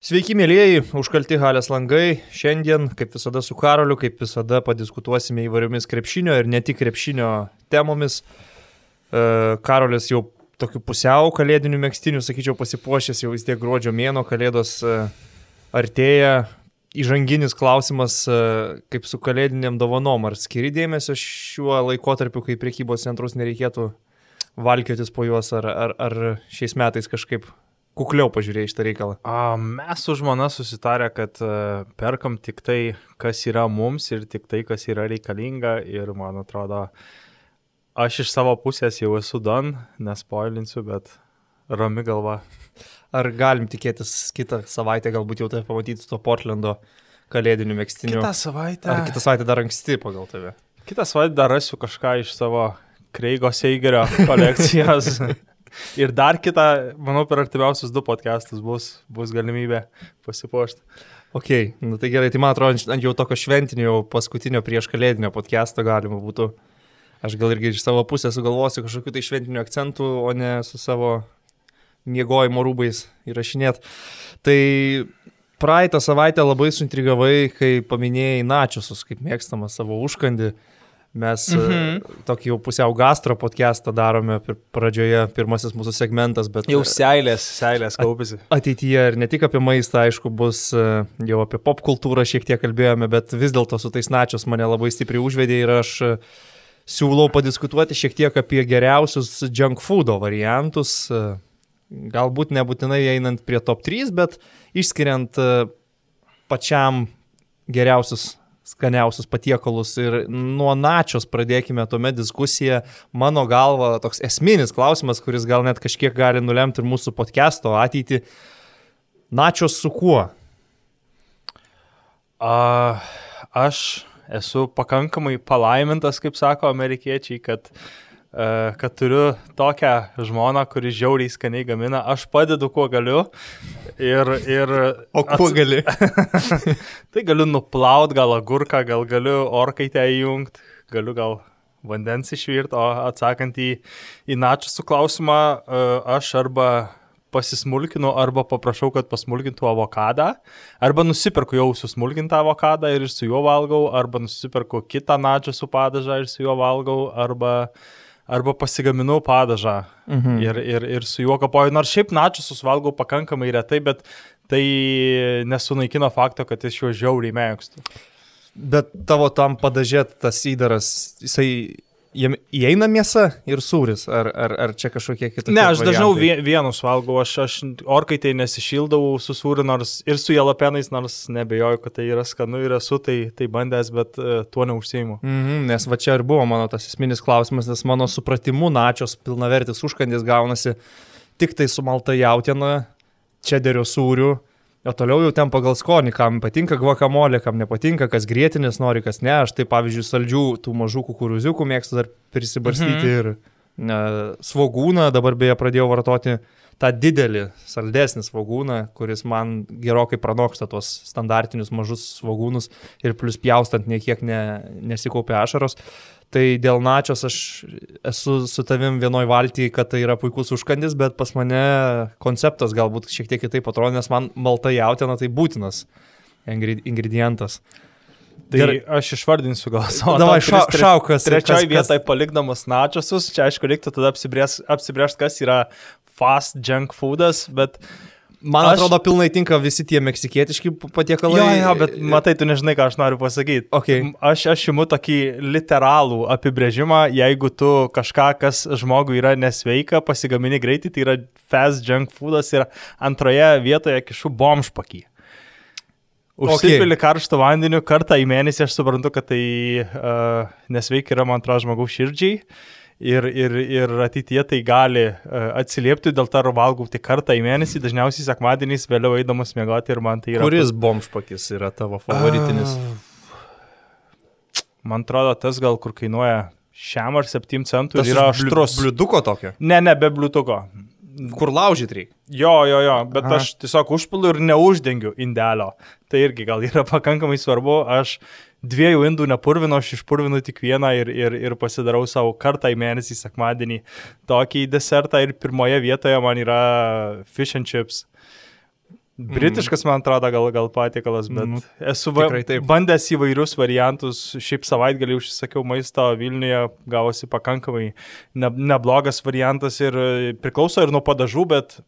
Sveiki, mėlyjeji, užkalti halės langai. Šiandien, kaip visada, su Karoliu, kaip visada, padiskutuosime įvairiomis krepšinio ir ne tik krepšinio temomis. E, Karolis jau tokiu pusiau kalėdiniu mėgstiniu, sakyčiau, pasipuošęs jau vis tiek gruodžio mėno, kalėdos e, artėja. Įžanginis klausimas, e, kaip su kalėdiniam dovanom, ar skiri dėmesio šiuo laikotarpiu, kai priekybos centrus nereikėtų valkiotis po juos, ar, ar, ar šiais metais kažkaip kukliau pažiūrėjai šitą reikalą? A, mes su žmona susitarę, kad uh, perkam tik tai, kas yra mums ir tik tai, kas yra reikalinga. Ir man atrodo, aš iš savo pusės jau esu don, nespoilinsiu, bet rami galva. Ar galim tikėtis kitą savaitę galbūt jau tai pamatyti to Portlando kalėdinių mėgstinių? Kitą savaitę. Ar kitą savaitę dar anksti pagal tave? Kitą savaitę dar rasiu kažką iš savo Kreigo Seigerio kolekcijos. Ir dar kitą, manau, per artimiausius du podcastus bus, bus galimybė pasipuošti. Ok, nu tai gerai, tai man atrodo, ant jau tokio šventinio, paskutinio prieš kalėdinio podcast'o galima būtų. Aš gal irgi iš savo pusės sugalvosiu kažkokiu tai šventiniu akcentu, o ne su savo miegojimo rūbais įrašinėt. Tai praeitą savaitę labai suintrigavai, kai paminėjai načiusus, kaip mėgstamą savo užkandį. Mes mhm. tokį jau pusiau gastro podcastą darome pradžioje, pirmasis mūsų segmentas, bet... Jau seilės, seilės kaupėsi. Ateityje ir ne tik apie maistą, aišku, bus jau apie pop kultūrą šiek tiek kalbėjome, bet vis dėlto su tais načios mane labai stipriai užvedė ir aš siūlau padiskutuoti šiek tiek apie geriausius junk foodo variantus. Galbūt nebūtinai einant prie top 3, bet išskiriant pačiam geriausius skaniausius patiekalus ir nuo načios pradėkime tuomet diskusiją. Mano galva toks esminis klausimas, kuris gal net kažkiek gali nulemti ir mūsų podcast'o ateitį. Načios su kuo? A, aš esu pakankamai palaimintas, kaip sako amerikiečiai, kad uh, kad turiu tokią žmoną, kuri žiauriai skaniai gamina, aš padedu kuo galiu. Ir, ir o kuo ats... gali? tai galiu nuplaut gal agurką, gal galiu orkaitę įjungti, galiu gal vandens išvirti, o atsakant į, į načiusų klausimą, e, aš arba pasismulkinu arba paprašau, kad pasmulkintų avokadą, arba nusipirku jau susmulkintą avokadą ir su juo valgau, arba nusipirku kitą nadžią su padažą ir su juo valgau, arba uh, arba pasigaminau padažą mhm. ir, ir, ir su juo kapoju. Nors šiaip načiusus valgau pakankamai retai, bet tai nesunaikino fakto, kad iš juo žiauriai mėgstu. Bet tavo tam padažėt tas įdaras, jisai Jiem įeina mėsa ir sūris, ar, ar, ar čia kažkokie kitokie? Ne, aš dažniau vienus valgau, aš, aš orkaitai nesišildavau su sūriu, nors ir su jalapenais, nors nebejoju, kad tai yra skanu ir esu tai, tai bandęs, bet uh, tuo neužsiimu. Mm -hmm, nes va čia ir buvo mano tas esminis klausimas, nes mano supratimu načios pilnavertis užkandis gaunasi tik tai su malta jautiena, čederio sūriu O toliau jau ten pagal skonį, kam patinka guacamolė, kam nepatinka, kas grėtinis nori, kas ne. Aš tai pavyzdžiui saldžių tų mažų kukurūziukų mėgstu dar prisibarstyti mhm. ir ne, svogūną, dabar beje pradėjau vartoti tą didelį, saldesnį svogūną, kuris man gerokai pranoksta tuos standartinius mažus svogūnus ir plus pjaustant niekiek ne, nesikaupia ašaros. Tai dėl načios aš esu su tavim vienoj valty, kad tai yra puikus užkandis, bet pas mane konceptas galbūt šiek tiek kitaip atrodo, nes man malta jautina tai būtinas ingredientas. Tai Gerai. aš išvardinsiu gal savo. Davai, ša, šaukas. Trečioje vietoje palikdamas načiasus, čia aišku reiktų tada apsibrėžti, apsibrėž, kas yra fast junk foodas, bet uh, Man aš... atrodo, pilnai tinka visi tie meksikietiški patiekalai. Jo, jo, bet matai, tu nežinai, ką aš noriu pasakyti. Okay. Aš, aš imu tokį literalų apibrėžimą, jeigu tu kažką, kas žmogui yra nesveika, pasigamini greitai, tai yra fast junk foodas ir antroje vietoje kišu bomžpakį. Užsipili okay. karštą vandeniu kartą į mėnesį, aš suprantu, kad tai uh, nesveika yra, man atrodo, žmogaus širdžiai. Uh, ir, ir, ir ateityje tai gali e, atsiliepti, dėl to valgau tik kartą į mėnesį, dažniausiai sekmadieniais vėliau eidamas miegoti ir man tai yra. Kuris bomžpakis yra tavo favoritinis? Man atrodo, tas gal kur kainuoja šiam ar 7 centų ir yra aštrus. Bliuduko tokio? Ne, ne, be bliuduko. Kur laužyti reikia? Jo, jo, jo, bet Aha. aš tiesiog užpilu ir neuždengiu indelio. Tai irgi gal yra pakankamai svarbu. Aš dviejų indų nepurvinu, aš išpurvinu tik vieną ir, ir, ir pasidarau savo kartą į mėnesį, sekmadienį tokį desertą ir pirmoje vietoje man yra fish and chips. Britiškas, man atrodo, gal, gal patiekalas, bet Mm. esu va, bandęs įvairius variantus. Šiaip savaitgalį užsisakiau maisto Vilniuje, gavosi pakankamai ne, neblogas variantas ir priklauso ir nuo padažų, bet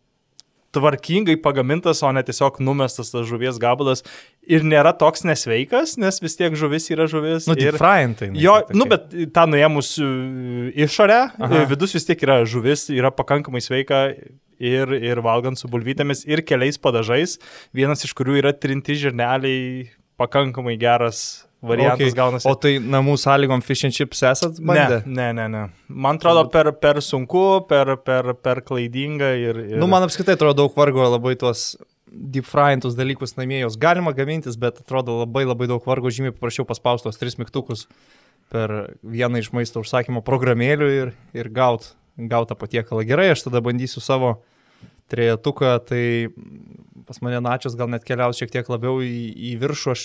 tvarkingai pagamintas, o ne tiesiog numestas tas žuvies gabalas. Ir nėra toks nesveikas, nes vis tiek žuvis yra žuvis. Nu, ir... tik fryintai. Jo, nu, bet tą nuėmus e, išorę, Aha. e, vidus vis tiek yra žuvis, yra pakankamai sveika ir, ir valgant su bulvytėmis ir keliais padažais, vienas iš kurių yra trinti žirneliai, pakankamai geras variantas okay. gaunasi. O tai namų sąlygom fish and chips esat bandę? ne, ne, ne, ne. Man atrodo per, per sunku, per, per, per klaidinga ir... ir... Nu, man apskritai atrodo daug vargo labai tuos deep fryintus dalykus namie, jos galima gamintis, bet atrodo labai labai daug vargo, žymiai paprasčiau paspaustos tris mygtukus per vieną iš maisto užsakymo programėlių ir, ir gaut, gaut tą patiekalą. Gerai, aš tada bandysiu savo trejetuką, tai pas mane načios gal net keliaus šiek tiek labiau į, į viršų, aš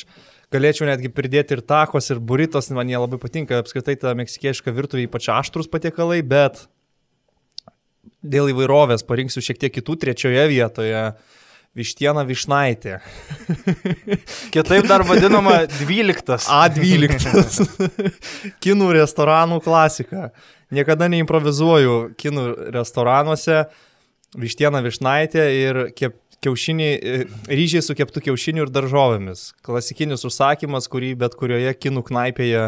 galėčiau netgi pridėti ir takos, ir buritos, man jie labai patinka, apskritai ta meksikieška virtuvė, ypač aštrus patiekalai, bet dėl įvairovės parinksiu šiek tiek kitų trečioje vietoje. Vištiena višnaitė. Kitaip dar vadinama 12. A12. kinų restoranų klasika. Niekada neimprovizuoju kinų restoranuose. Vištiena višnaitė ir kep, kiaušiniai, e, ryžiai su keptų kiaušinių ir daržovėmis. Klasikinis užsakymas, kurį bet kurioje kinų knaipėje,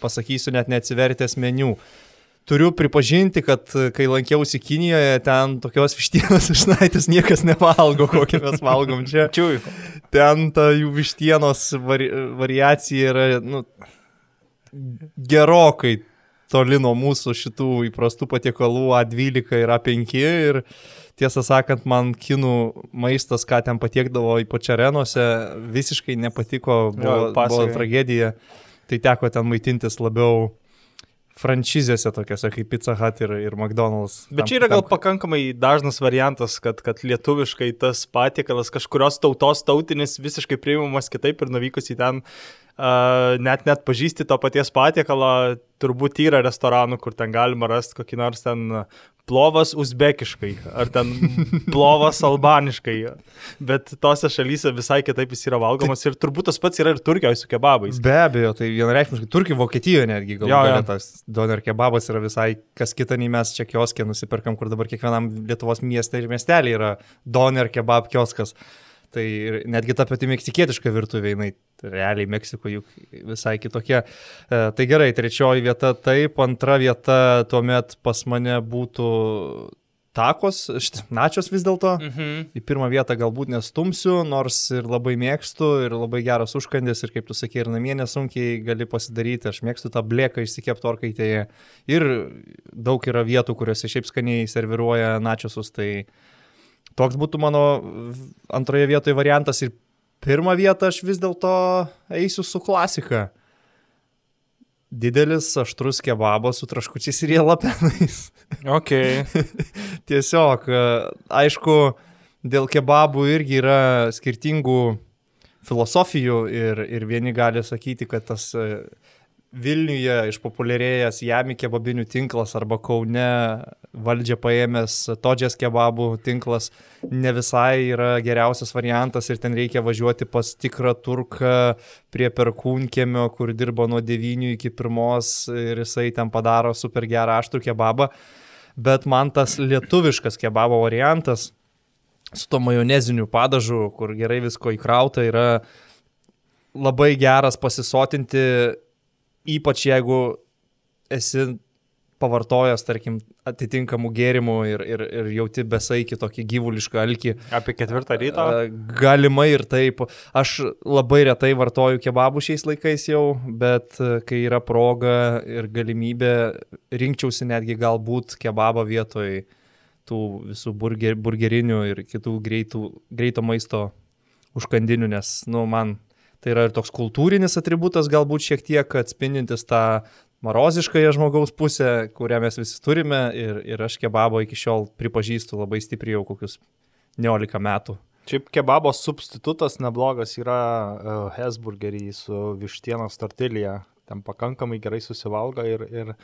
pasakysiu, net neatsivertęs meniu. Turiu pripažinti, kad e, kai lankiausi Kinijoje, ten tokios vištienos višnaitės niekas nevalgo, kokią mes valgom čia. Čiui. Ten ta jų vištienos vari, variacija yra nu, gerokai toli nuo mūsų šitų įprastų patiekalų A12 ir A5 ir tiesą sakant, man kinų maistas, ką ten patiekdavo ypač arenose, visiškai nepatiko, buvo, Jo, buvo tragedija, tai teko ten maitintis labiau franšizėse tokiuose kaip Pizza Hut ir, ir McDonald's. Bet Tam- čia yra gal tam- pakankamai dažnas variantas, kad, kad lietuviškai tas patiekalas kažkurios tautos tautinis visiškai priimamas kitaip ir nuvykus į ten uh, net net pažįsti to paties patiekalą, turbūt yra restoranų, kur ten galima rasti kokį nors ten plovas uzbekiškai ar ten plovas albaniškai. Bet tose šalyse visai kitaip jis yra valgomas ir turbūt tas pats yra ir Turkijoje su kebabais. Be abejo, tai vienareikšmiškai Turkija, Vokietijoje netgi gal Jo, jo. gali tas doner kebabas yra visai kas kita, nei mes čia kioskė nusipirkam, kur dabar kiekvienam Lietuvos mieste ir miestelį yra doner kebab kioskas. Tai netgi ta pati meksikietiška virtuvė, jinai realiai Meksiko juk visai kitokia. E, tai gerai, trečioji vieta taip, antra vieta tuomet pas mane būtų takos, načios vis dėlto. Mhm. Į pirmą vietą galbūt nestumsiu, nors ir labai mėgstu, ir labai geras užkandis, ir kaip tu sakei, ir namie nesunkiai gali pasidaryti. Aš mėgstu tą blėką išsikepti orkaitėje. Ir daug yra vietų, kuriuose šiaip skaniai serviruoja načiusus. Tai toks būtų mano antroje vietoje variantas. Ir pirmą vietą aš vis dėlto eisiu su klasika. Didelis, aštrus kebabas su traškučiais ir jėlapenais. Ok. Tiesiog, aišku, dėl kebabų irgi yra skirtingų filosofijų ir, ir vieni gali sakyti, kad tas e, Vilniuje išpopuliarėjęs Jami kebabinių tinklas arba Kaune valdžia paėmęs Todžės kebabų tinklas ne visai yra geriausias variantas ir ten reikia važiuoti pas tikrą turką prie perkūnkėmio, kur dirba nuo 9 iki 1 ir jisai ten padaro super gerą aštrų kebabą. Bet man tas lietuviškas kebabo variantas su to majoneziniu padažu, kur gerai visko įkrauta, yra labai geras pasisotinti, ypač jeigu esi pavartojęs, tarkim, atitinkamų gėrimų ir, ir, ir jauti besaikį tokį gyvulišką alkį. Apie ketvirtą ryto. Galimai ir taip. Aš labai retai vartoju kebabų šiais laikais jau, bet a, kai yra proga ir galimybė, rinkčiausi netgi galbūt kebabą vietoj tų visų burger, burgerinių ir kitų greitų, greito maisto užkandinių, nes, nu, man tai yra ir toks kultūrinis atributas, galbūt šiek tiek atspindintis tą maroziškąją žmogaus pusę, kurią mes visi turime ir, ir aš kebabo iki šiol pripažįstu labai stipriai jau kokius 19 metų. Šiaip kebabo substitutas neblogas yra uh, Hesburgerį su vištienos tortilija. Ten pakankamai gerai susivalgo ir, ir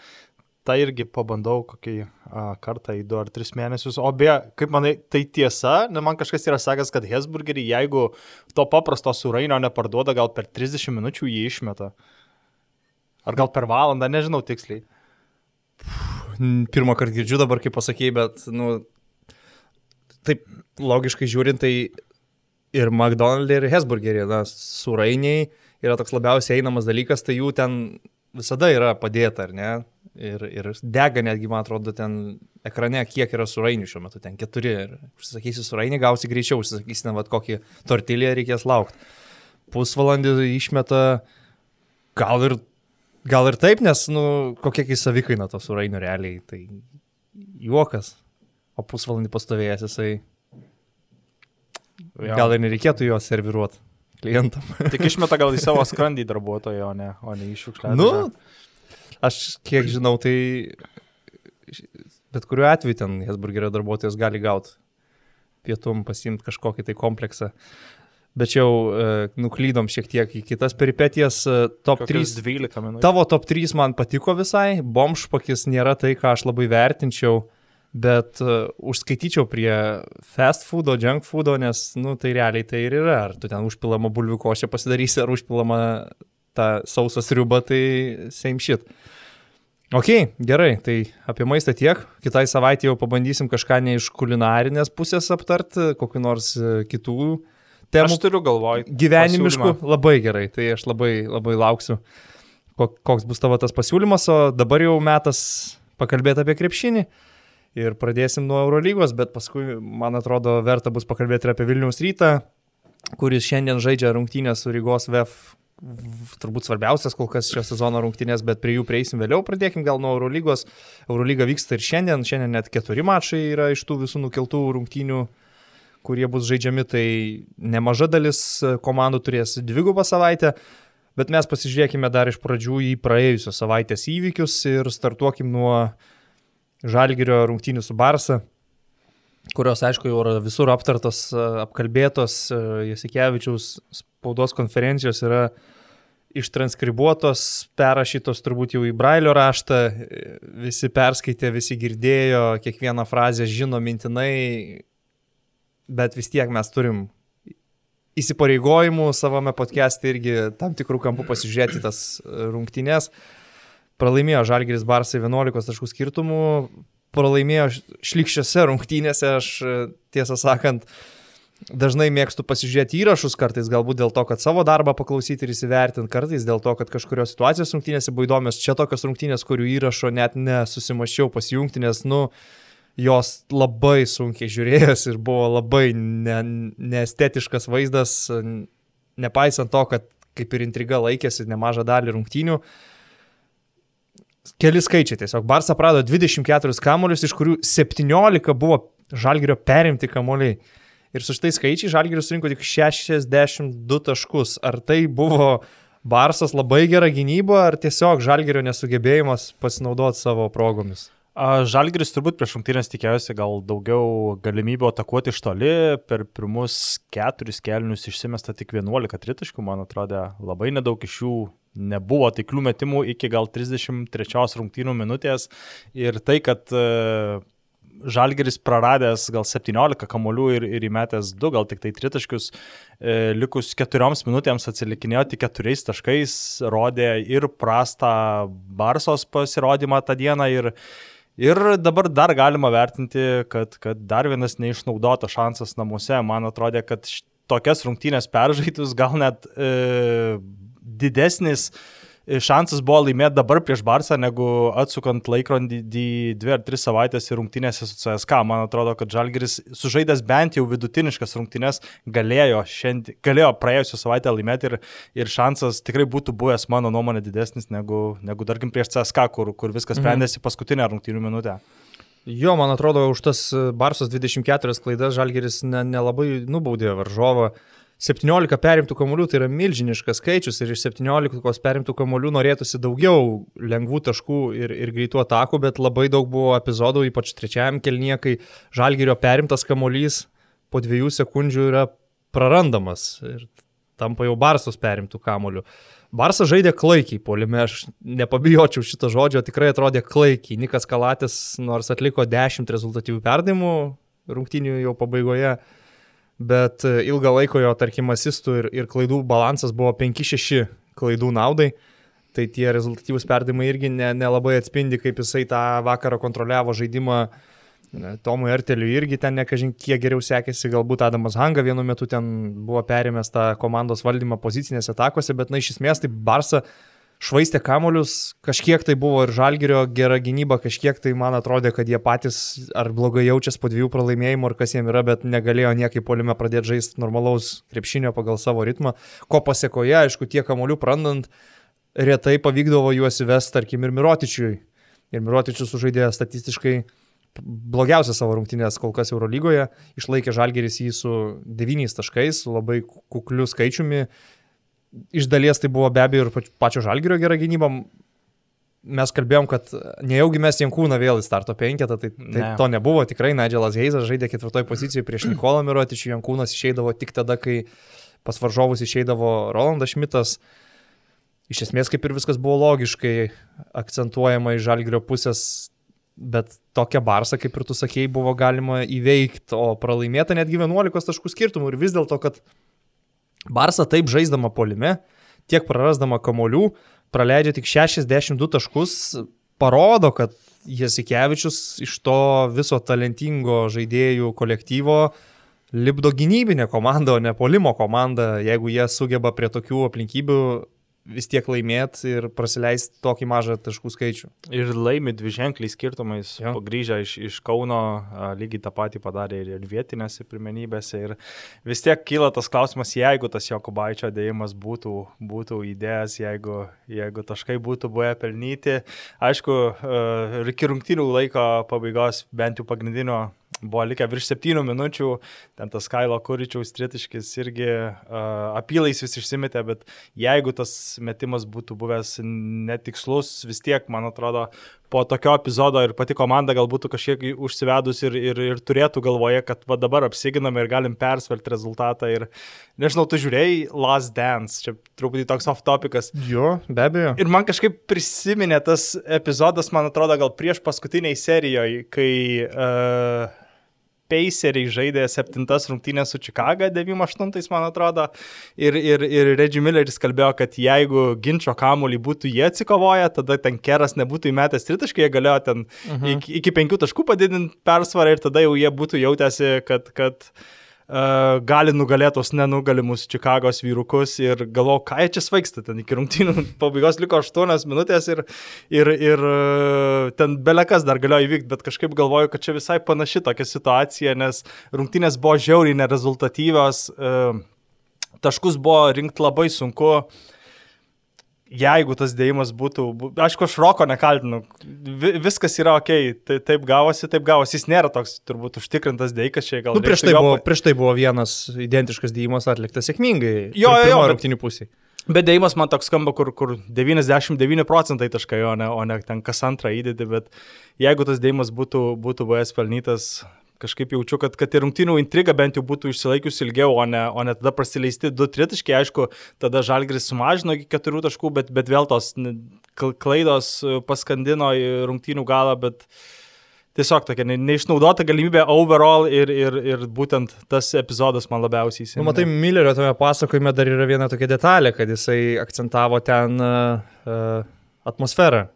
tai irgi pabandau kokį a, kartą į du ar tris mėnesius. O beje, kaip manai, tai tiesa, ne man kažkas yra sakęs, kad Hesburgerį, jeigu to paprasto surainio neparduoda, gal per 30 minučių jį išmeta. Ar gal per valandą, nežinau tiksliai. Pirmą kartą girdžiu dabar, kaip pasakėjai, bet, nu, taip logiškai žiūrint, tai ir McDonald's, ir Hesburgerį, na, surainiai yra toks labiausiai einamas dalykas, tai jų ten visada yra padėta, ar ne? Ir, ir dega netgi, man atrodo, ten ekrane, kiek yra surainių šiuo metu, ten keturi. Ir užsisakysi surainį, gausi greičiau, užsisakysi, ne, vad kokį tortilį reikės laukti. Pusvalandį išmeta, gal ir, gal ir taip, nes, nu, kokia kai savikaina to surainių realiai, tai juokas. O pusvalandį pastovėjęs jisai. Gal ir nereikėtų jo serviruoti klientam. Tik išmeta gal į savo skrandį darbuotojo, o ne, o ne iššiukšlę. Nu, Aš kiek žinau, tai bet kuriuo atveju ten Hesburgerio darbuotojas gali gauti pietum pasimti kažkokį tai kompleksą. Bet jau e, nuklydom šiek tiek į kitas peripetijas. E, top Kokias 3. 12 minučių. Tavo top 3 man patiko visai. Bomšpakis nėra tai, ką aš labai vertinčiau, bet uh, užskaityčiau prie fast foodo, junk foodo, nes, nu, tai realiai tai ir yra. Ar tu ten užpilama bulvių košę pasidarysi, ar užpilama tą sausą sriubą, tai same shit. Ok, gerai, tai apie maistą tiek. Kitai savaitė jau pabandysim kažką ne iš kulinarinės pusės aptarti, kokiu nors e, kitų temų. Aš turiu galvoj. Gyvenimiškų, pasiūlymą. labai gerai, tai aš labai, labai lauksiu, kok- koks bus tavo tas pasiūlymas, o dabar jau metas pakalbėti apie krepšinį. Ir pradėsim nuo Eurolygos, bet paskui, man atrodo, verta bus pakalbėti ir apie Vilniaus rytą, kuris šiandien žaidžia rungtynę su Rygos VF turbūt svarbiausias kol kas šio sezono rungtynės, bet prie jų prieisim vėliau. Pradėkim gal nuo Eurolygos. Eurolyga vyksta ir šiandien, šiandien net keturi mačai yra iš tų visų nukeltų rungtynių, kurie bus žaidžiami, tai nemaža dalis komandų turės dvigubą savaitę. Bet mes pasižiūrėkime dar iš pradžių į praėjusios savaitės įvykius ir startuokim nuo Žalgirio rungtynių su Barsa, kurios, aišku, jau yra visur aptartos, apkalbėtos, Jasikevičiaus spaudos konferencijos yra ištranskribuotos, perrašytos turbūt jau į Brailio raštą, visi perskaitė, visi girdėjo, kiekvieną frazę žino mintinai, bet vis tiek mes turim įsipareigojimų savame podcast'e irgi tam tikrų kampų pasižiūrėti tas rungtynės. Pralaimėjo Žalgiris Barsai 11 taškų skirtumų, pralaimėjo šlikščiose rungtynėse, aš tiesą sakant, dažnai mėgstu pasižiūrėti įrašus, kartais galbūt dėl to, kad savo darbą paklausyti ir įsivertinti, kartais dėl to, kad kažkurios situacijos rungtynėse buvo įdomios, čia tokios rungtynės, kurių įrašo net nesusimašiau pasijungti, nes, nu, jos labai sunkiai žiūrėjęs ir buvo labai ne, neestetiškas vaizdas, nepaisant to, kad kaip ir intriga laikėsi nemažą dalį rungtynių. Keli skaičiai tiesiog. Barsa prado 24 kamolius, iš kurių 17 buvo žalgerio perimti kamoliai. Ir su šitais skaičiais žalgeris surinko tik 62 taškus. Ar tai buvo Barsas labai gera gynyba, ar tiesiog žalgerio nesugebėjimas pasinaudoti savo progomis? A, Žalgiris turbūt prieš rungtynės tikėjosi gal daugiau galimybių atakuoti iš toli. Per pirmus keturis kelnius išsimesta tik 11 tritaškų, man atrodė labai nedaug iš jų nebuvo taiklių metimų iki gal 33 rungtynių minutės. Ir tai, kad e, Žalgeris praradęs gal 17 kamolių ir, ir įmetęs 2, gal tik tai 3 taškius, e, likus 4 minutėms atsilikinėjo tik 4 taškais, rodė ir prastą Barsos pasirodymą tą dieną. Ir, Ir dabar dar galima vertinti, kad, kad dar vienas neišnaudotas šansas namuose. Man atrodė, kad tokias rungtynės peržaitus gal net e, didesnis e, šansas buvo laimėti dabar prieš Barsą, negu atsukant laikrodį dvi ar tris savaitės ir rungtynėse su CSK. Man atrodo, kad Žalgeris sužaidęs bent jau vidutiniškas rungtynės galėjo, šiandien, galėjo praėjusią savaitę laimėti ir, ir šansas tikrai būtų buvęs, mano nuomonė, didesnis negu, negu tarkim prieš CSK, kur, kur viskas sprendėsi paskutinę rungtynių minutę. Jo, man atrodo, už tas Barsos 24 klaidas Žalgeris ne- nelabai nubaudė varžovą. 17 perimtų kamuolių tai yra milžiniškas skaičius ir iš 17 perimtų kamuolių norėtųsi daugiau lengvų taškų ir, ir greitų atakų, bet labai daug buvo epizodų, ypač trečiajam kelnie, kai Žalgerio perimtas kamuolys po dviejų sekundžių yra prarandamas. Ir tampa jau Barsos perimtų kamolių. Barsas žaidė klaikiai, polime, aš nepabijočiau šito žodžio, tikrai atrodė klaikiai. Nikas Kalatis nors atliko 10 rezultatyvių perdimų rungtynių jau pabaigoje, bet ilgą laiko jo, tarkim, asistų ir, ir klaidų balansas buvo 5-6 klaidų naudai. Tai tie rezultatyvūs perdimai irgi nelabai ne atspindi, kaip jisai tą vakarą kontroliavo žaidimą Tomui Arteliui irgi ten nekažin kiek geriau sekėsi, galbūt Adamas Hanga vienu metu ten buvo perimęs tą komandos valdymą pozicinėse atakose, bet na iš esmės tai Barsa švaistė kamolius, kažkiek tai buvo ir Žalgirio gera gynyba, kažkiek tai man atrodė, kad jie patys ar blogai jaučiasi po dviejų pralaimėjimų, ar kas jiem yra, bet negalėjo niekaip polime pradėti žaisti normalaus krepšinio pagal savo ritmą, ko pasiekoje, aišku, tie kamolių prandant, retai pavykdavo juos įvesti, tarkim, ir Mirotičiui. Ir Mirotičius sužaidė statistiškai blogiausias savo rungtynės kol kas Eurolygoje, išlaikė Žalgeris jį su 9 taškais, su labai kukliu skaičiumi. Iš dalies tai buvo be abejo ir pačio Žalgerio gera gynyba. Mes kalbėjom, kad nejaugi mes Jankūną vėl į starto penketą, tai, tai ne. to nebuvo. Tikrai Nigelas Heizas žaidė ketvirtoje pozicijoje prieš Nikolą Mirotičių, Jankūnas išeidavo tik tada, kai pas varžovus išeidavo Rolandas Šmitas. Iš esmės kaip ir viskas buvo logiškai akcentuojama iš Žalgerio pusės Bet tokią barsą, kaip ir tu sakėjai, buvo galima įveikti, o pralaimėta netgi 11 taškų skirtumų. Ir vis dėlto, kad Barsa taip žaisdama polime, tiek prarasdama kamolių, praleidžia tik 62 taškus, parodo, kad Jasikevičius iš to viso talentingo žaidėjų kolektyvo lipdo gynybinę komandą, o ne polimo komandą, jeigu jie sugeba prie tokių aplinkybių vis tiek laimėti ir praleisti tokį mažą taškų skaičių. Ir laimi dvi ženkliai skirtumais, jo. grįžę iš, iš Kauno, lygiai tą patį padarė ir, vietinėse pirmenybėse. Ir vis tiek kyla tas klausimas, jeigu tas Jokubaičio dėjimas būtų, būtų įdėjęs, jeigu, jeigu taškai būtų buvę pelnyti. Aišku, iki rungtynių laiko pabaigos bent jau pagrindinio buvo likę virš 7 minučių, ten tas Kailo Kuričiaus tritiškis irgi uh, apylais vis išsimetė, bet jeigu tas metimas būtų buvęs netikslus, vis tiek, man atrodo, po tokio epizodo ir pati komanda galbūt kažkiek užsivedus ir, ir, ir turėtų galvoje, kad va dabar apsiginame ir galim persverti rezultatą. Ir nežinau, tu žiūrėjai Last Dance, čia truputį toks off topicas. Jo, be abejo. Ir man kažkaip prisiminė tas epizodas, man atrodo, gal prieš paskutiniai serijoje, kai... Uh, Paceriai žaidė septintas rungtynės su Chicago 98, man atrodo. Ir, ir, ir Reggie Milleris kalbėjo, kad jeigu ginčio kamuolį būtų jie atsikovoję, tada ten keras nebūtų įmetęs tritaškai, jie galėjo ten uh mhm. -huh. iki, iki penkių taškų padidinti persvarą ir tada jau jie būtų jautęsi, kad, kad uh, gali nugalėtos nenugalimus Čikagos vyrukus ir galvoju, ką jie čia svaigsta, ten iki rungtynių pabaigos liko 8 minutės ir, ir, ir uh, ten belekas dar galėjo įvykti, bet kažkaip galvoju, kad čia visai panaši tokia situacija, nes rungtynės buvo žiauriai nerezultatyvios, uh, taškus buvo rinkti labai sunku. Uh, jeigu tas dėjimas būtų, aišku, aš Roko nekaltinu, viskas yra ok, tai taip gavosi, taip gavosi, jis nėra toks turbūt užtikrintas dėjikas čia gal. Nu, prieš, tai buvo, prieš tai buvo vienas identiškas dėjimas atliktas sėkmingai. Jo, jo, jo. Rungtinių pusėje. Bet dėjimas man toks skamba, kur, kur 99 procentai taškai, o ne, o ne ten kas antrą įdėdi, bet jeigu tas dėjimas būtų, būtų buvęs pelnytas, kažkaip jaučiu, kad, kad ir rungtynių intriga bent jau būtų išsilaikiusi ilgiau, o ne, o ne tada praleisti du tritaškai. Aišku, tada Žalgris sumažino iki keturių taškų, bet, bet vėl tos klaidos paskandino į rungtynių galą, bet tiesiog tokia ne, neišnaudota galimybė overall ir, ir, ir būtent tas epizodas man labiausiai įsiminė. Nu, matai, Millerio tame pasakojime dar yra viena tokia detalė, kad jisai akcentavo ten uh, atmosferą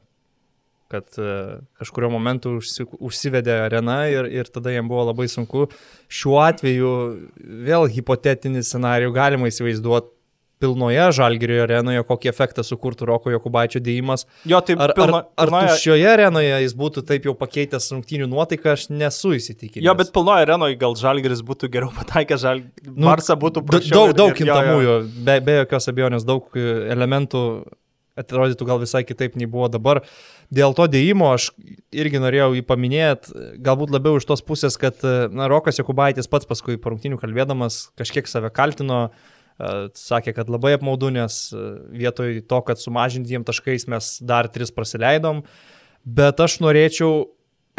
kad e, kažkurio momentu užsi, užsivedė arena ir, ir tada jam buvo labai sunku. Šiuo atveju vėl hipotetinį scenarių galima įsivaizduoti pilnoje žalgerio arenoje, kokį efektą sukurtų Roko Jokubaičio dėjimas. Jo, tai ar, pilno, ar, ar pilnoje... šioje arenoje jis būtų taip jau pakeitęs rungtynių nuotaiką, aš nesu įsitikinęs. Jo, bet pilnoje arenoje gal žalgeris būtų geriau pataikęs, žal... nu, Marsą būtų prašiau. Daug, daug kintamųjų, be, be jokios abejonės, daug elementų atrodytų gal visai kitaip nei buvo dabar. Dėl to dėjimo aš irgi norėjau jį paminėti, galbūt labiau iš tos pusės, kad na, Rokas Jokubaitis pats paskui po rungtinių kalbėdamas kažkiek save kaltino, sakė, kad labai apmaudu, nes vietoj to, kad sumažinti jiem taškais mes dar tris praleidom, bet aš norėčiau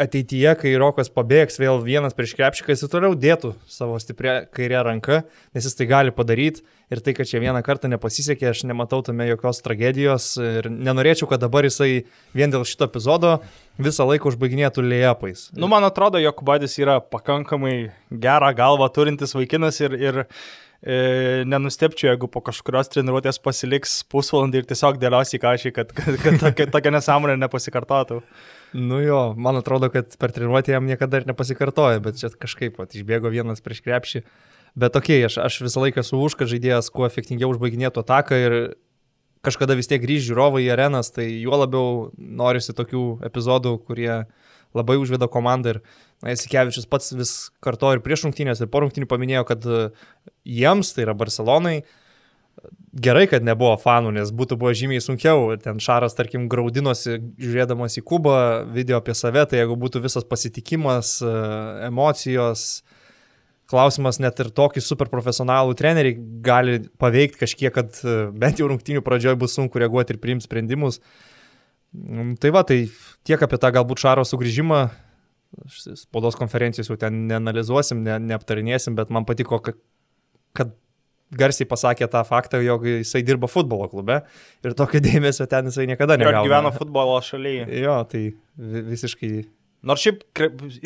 ateityje, kai Rokas pabėgs vėl vienas prieš krepšiką, jis toliau dėtų savo stiprią kairę ranką, nes jis tai gali padaryti ir tai, kad čia vieną kartą nepasisekė, aš nematau tame jokios tragedijos ir nenorėčiau, kad dabar jisai vien dėl šito epizodo visą laiką užbaiginėtų lėjapais. Nu, man atrodo, jog Badis yra pakankamai gerą galvą turintis vaikinas ir, ir e, nenustepčiau, jeigu po kažkurios treniruotės pasiliks pusvalandį ir tiesiog dėlios į kažį, kad, kad, kad, kad tokia nesąmonė nepasikartotų. Nu jo, man atrodo, kad per treniruotę jam niekada ir nepasikartoja, bet čia kažkaip pat išbėgo vienas prieš krepšį. Bet okei, okay, aš, aš visą laiką esu už, kad žaidėjas kuo efektingiau užbaiginėtų ataką ir kažkada vis tiek grįž žiūrovai į arenas, tai juo labiau norisi tokių epizodų, kurie labai užveda komandą ir na, Jasikevičius pats vis karto ir prieš rungtynės, ir po rungtynių paminėjo, kad jiems, tai yra Barcelonai, uh, gerai, kad nebuvo fanų, nes būtų buvo žymiai sunkiau. Ten Šaras, tarkim, graudinosi žiūrėdamas į Kubą video apie save, tai jeigu būtų visas pasitikimas, e, emocijos, klausimas net ir tokį super profesionalų trenerį gali paveikti kažkiek, kad e, bent jau rungtynių pradžioje bus sunku reaguoti ir priimti sprendimus. Mm, tai va, tai tiek apie tą galbūt Šaro sugrįžimą. Spaudos konferencijos jau ten neanalizuosim, ne, neaptarinėsim, bet man patiko, kad garsiai pasakė tą faktą, jog jisai dirba futbolo klube ir tokio dėmesio ten jisai niekada negauna. Ir gyvena futbolo šalyje. Jo, tai visiškai. Nors šiaip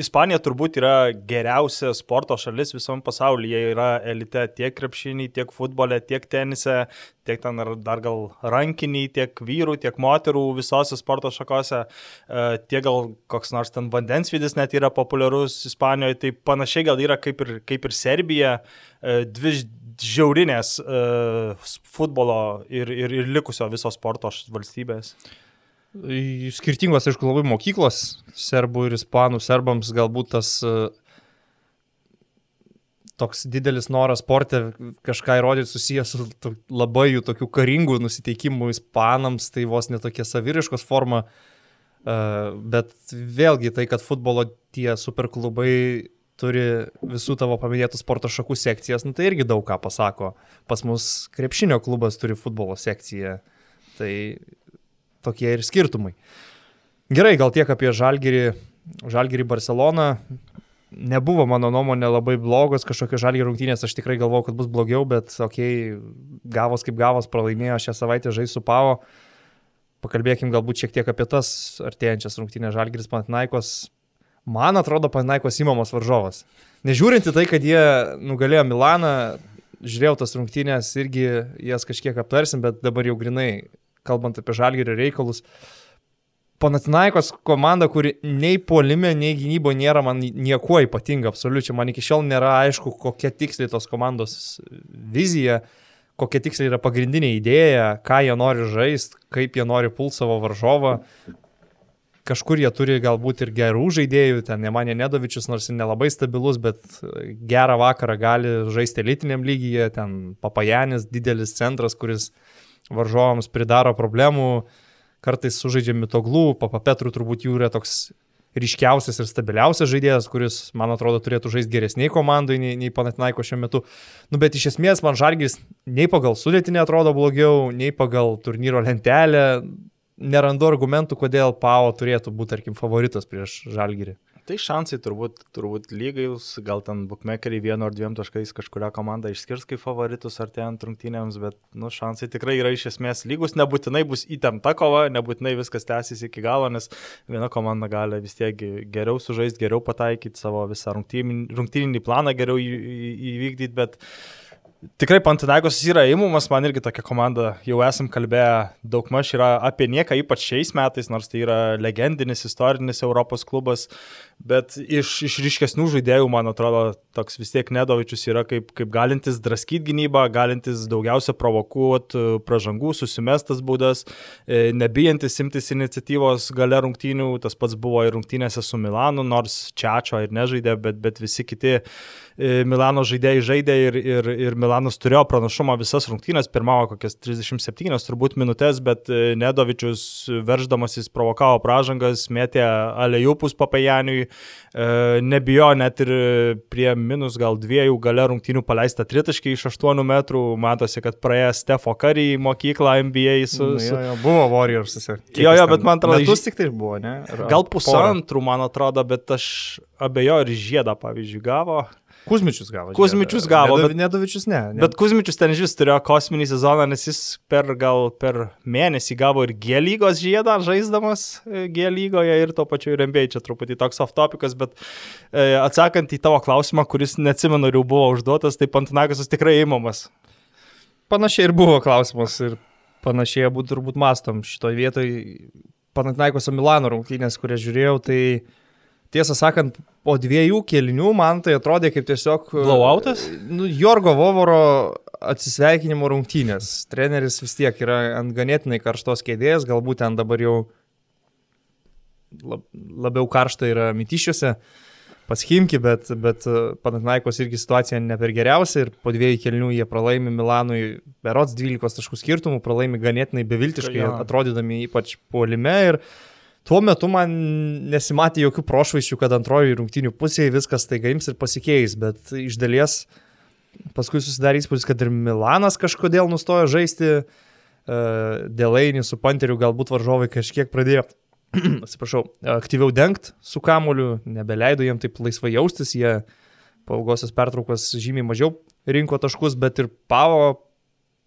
Ispanija turbūt yra geriausia sporto šalis visam pasaulyje. Jie yra elite tiek krepšinį, tiek futbole, tiek tenise, tiek ten dar gal rankinį, tiek vyrų, tiek moterų visose sporto šakose. E, tiek gal koks nors ten vandensvidis net yra populiarus Ispanijoje. Tai panašiai gal yra kaip ir, kaip ir Serbija. E, dvi žiaurinės uh, futbolo ir, ir, ir likusio viso sporto valstybės? Skirtingos, aišku, labai mokyklos, serbų ir ispanų, serbams galbūt tas uh, toks didelis noras sportė kažką įrodyti susijęs su to, labai jų tokių karingų nusiteikimų ispanams, tai vos netokia saviriškos forma, uh, bet vėlgi tai, kad futbolo tie superklubai turi visų tavo paminėtų sporto šakų sekcijas, nu, tai irgi daug ką pasako. Pas mus krepšinio klubas turi futbolo sekciją. Tai tokie ir skirtumai. Gerai, gal tiek apie Žalgirį, Žalgirį Barceloną. Nebuvo mano nuomonė labai blogos, kažkokios žalgių rungtynės, aš tikrai galvojau, kad bus blogiau, bet okei, okay, gavos kaip gavos, pralaimėjo šią savaitę žais su Pavo. Pakalbėkim galbūt šiek tiek apie tas artėjančias rungtynės Žalgiris Pantnaikos man atrodo Panaikos įmamos varžovas. Nežiūrint į tai, kad jie nugalėjo Milaną, žiūrėjau tas rungtynės, irgi jas kažkiek aptarsim, bet dabar jau grinai, kalbant apie žalgerį reikalus. Panatinaikos komanda, kuri nei polime, nei gynybo nėra man niekuo ypatinga, absoliučiai. Man iki šiol nėra aišku, kokia tiksliai tos komandos vizija, kokia tiksliai yra pagrindinė idėja, ką jie nori žaisti, kaip jie nori pult savo varžovą, kažkur jie turi galbūt ir gerų žaidėjų, ten Nemanė Nedovičius, nors ir nelabai stabilus, bet gerą vakarą gali žaisti elitiniam lygyje, ten Papajanis, didelis centras, kuris varžovams pridaro problemų, kartais sužaidžia mitoglų, Papapetrų turbūt jų yra toks ryškiausias ir stabiliausias žaidėjas, kuris, man atrodo, turėtų žaisti geresniai komandai nei, nei Panatinaiko šiuo metu. Nu, bet iš esmės man Žalgis nei pagal sudėtinį atrodo blogiau, nei pagal turnyro lentelę nerandu argumentų, kodėl Pau turėtų būti, tarkim, favoritas prieš Žalgirį. Tai šansai turbūt, turbūt lygiai, gal ten bookmakeriai vienu ar dviem taškais kažkuria komanda išskirs kaip favoritus ar ten rungtynėms, bet nu, šansai tikrai yra iš esmės lygus, nebūtinai bus įtempta kova, nebūtinai viskas tęsis iki galo, nes viena komanda gali vis tiek geriau sužaisti, geriau pataikyti savo visą rungtyninį planą, geriau įvykdyti, bet Tikrai Pantinagos yra įmumas, man irgi tokia komanda, jau esam kalbėję daug maž yra apie nieką, ypač šiais metais, nors tai yra legendinis, istorinis Europos klubas, bet iš, iš ryškesnių žaidėjų, man atrodo, toks vis tiek Nedovičius yra kaip, kaip galintis draskyti gynybą, galintis daugiausia provokuoti pražangų, susimestas būdas, e, nebijantis imtis iniciatyvos gale rungtynių, tas pats buvo ir rungtynėse su Milanu, nors Čiačio ir nežaidė, bet, bet visi kiti e, Milano žaidėjai žaidė ir, ir, ir Milanas turėjo pranašumą visas rungtynės, pirmavo kokias 37 turbūt minutės, bet e, Nedovičius verždamasis provokavo pražangas, mėtė alejupus papajaniui, e, nebijo net ir prie minus gal dviejų gale rungtynių paleista tritaškį iš 8 metrų, matosi, kad praėjo Stefo Curry į mokyklą NBA su... Nu, jo, jo, buvo Warriors. Jo, jo, bet man atrodo... Metus tik tai buvo, ne? Ar, gal pusantrų, man atrodo, bet aš abejoju, ir žiedą, pavyzdžiui, gavo. Kuzmičius gavo. Kuzmičius gavo, bet Nedovičius ne, ne. Bet Kuzmičius ten žis turėjo kosminį sezoną, nes jis per gal per mėnesį gavo ir G lygos žiedą, žaisdamas e, G lygoje ir to pačiu ir MBA. Čia truputį toks off topicas, bet e, atsakant į tavo klausimą, kuris neatsimenu, jau buvo užduotas, tai Pantinakasas tikrai įmamas. Panašiai ir buvo klausimas ir panašiai abu turbūt mastom šitoje vietoje. Panatinaikoso Milano rungtynės, kurias žiūrėjau, tai tiesą sakant, po dviejų kelinių man tai atrodė kaip tiesiog... E, Blowoutas? Nu, Jorgo Vovoro atsisveikinimo rungtynės. Treneris vis tiek yra ant ganėtinai karštos kėdės, galbūt ten dabar jau labiau karšta yra mytyšiuose pas Himki, bet, bet e, Panatinaikos irgi situacija ne per geriausia ir po dviejų kelnių jie pralaimi Milanui berots 12 taškų skirtumų, pralaimi ganėtinai beviltiškai, atrodydami ypač puolime ir Tuo metu man nesimatė jokių prošvaiščių, kad antroji rungtinių pusėje viskas taiga ims ir pasikeis, bet iš dalies paskui susidarė įspūdis, kad ir Milanas kažkodėl nustojo žaisti, e, dėl eini su Panteriu galbūt varžovai kažkiek pradėjo, atsiprašau, aktyviau dengti su kamoliu, nebeleido jiem taip laisvai jaustis, jie po ilgosios pertraukos žymiai mažiau rinko taškus, bet ir Pavo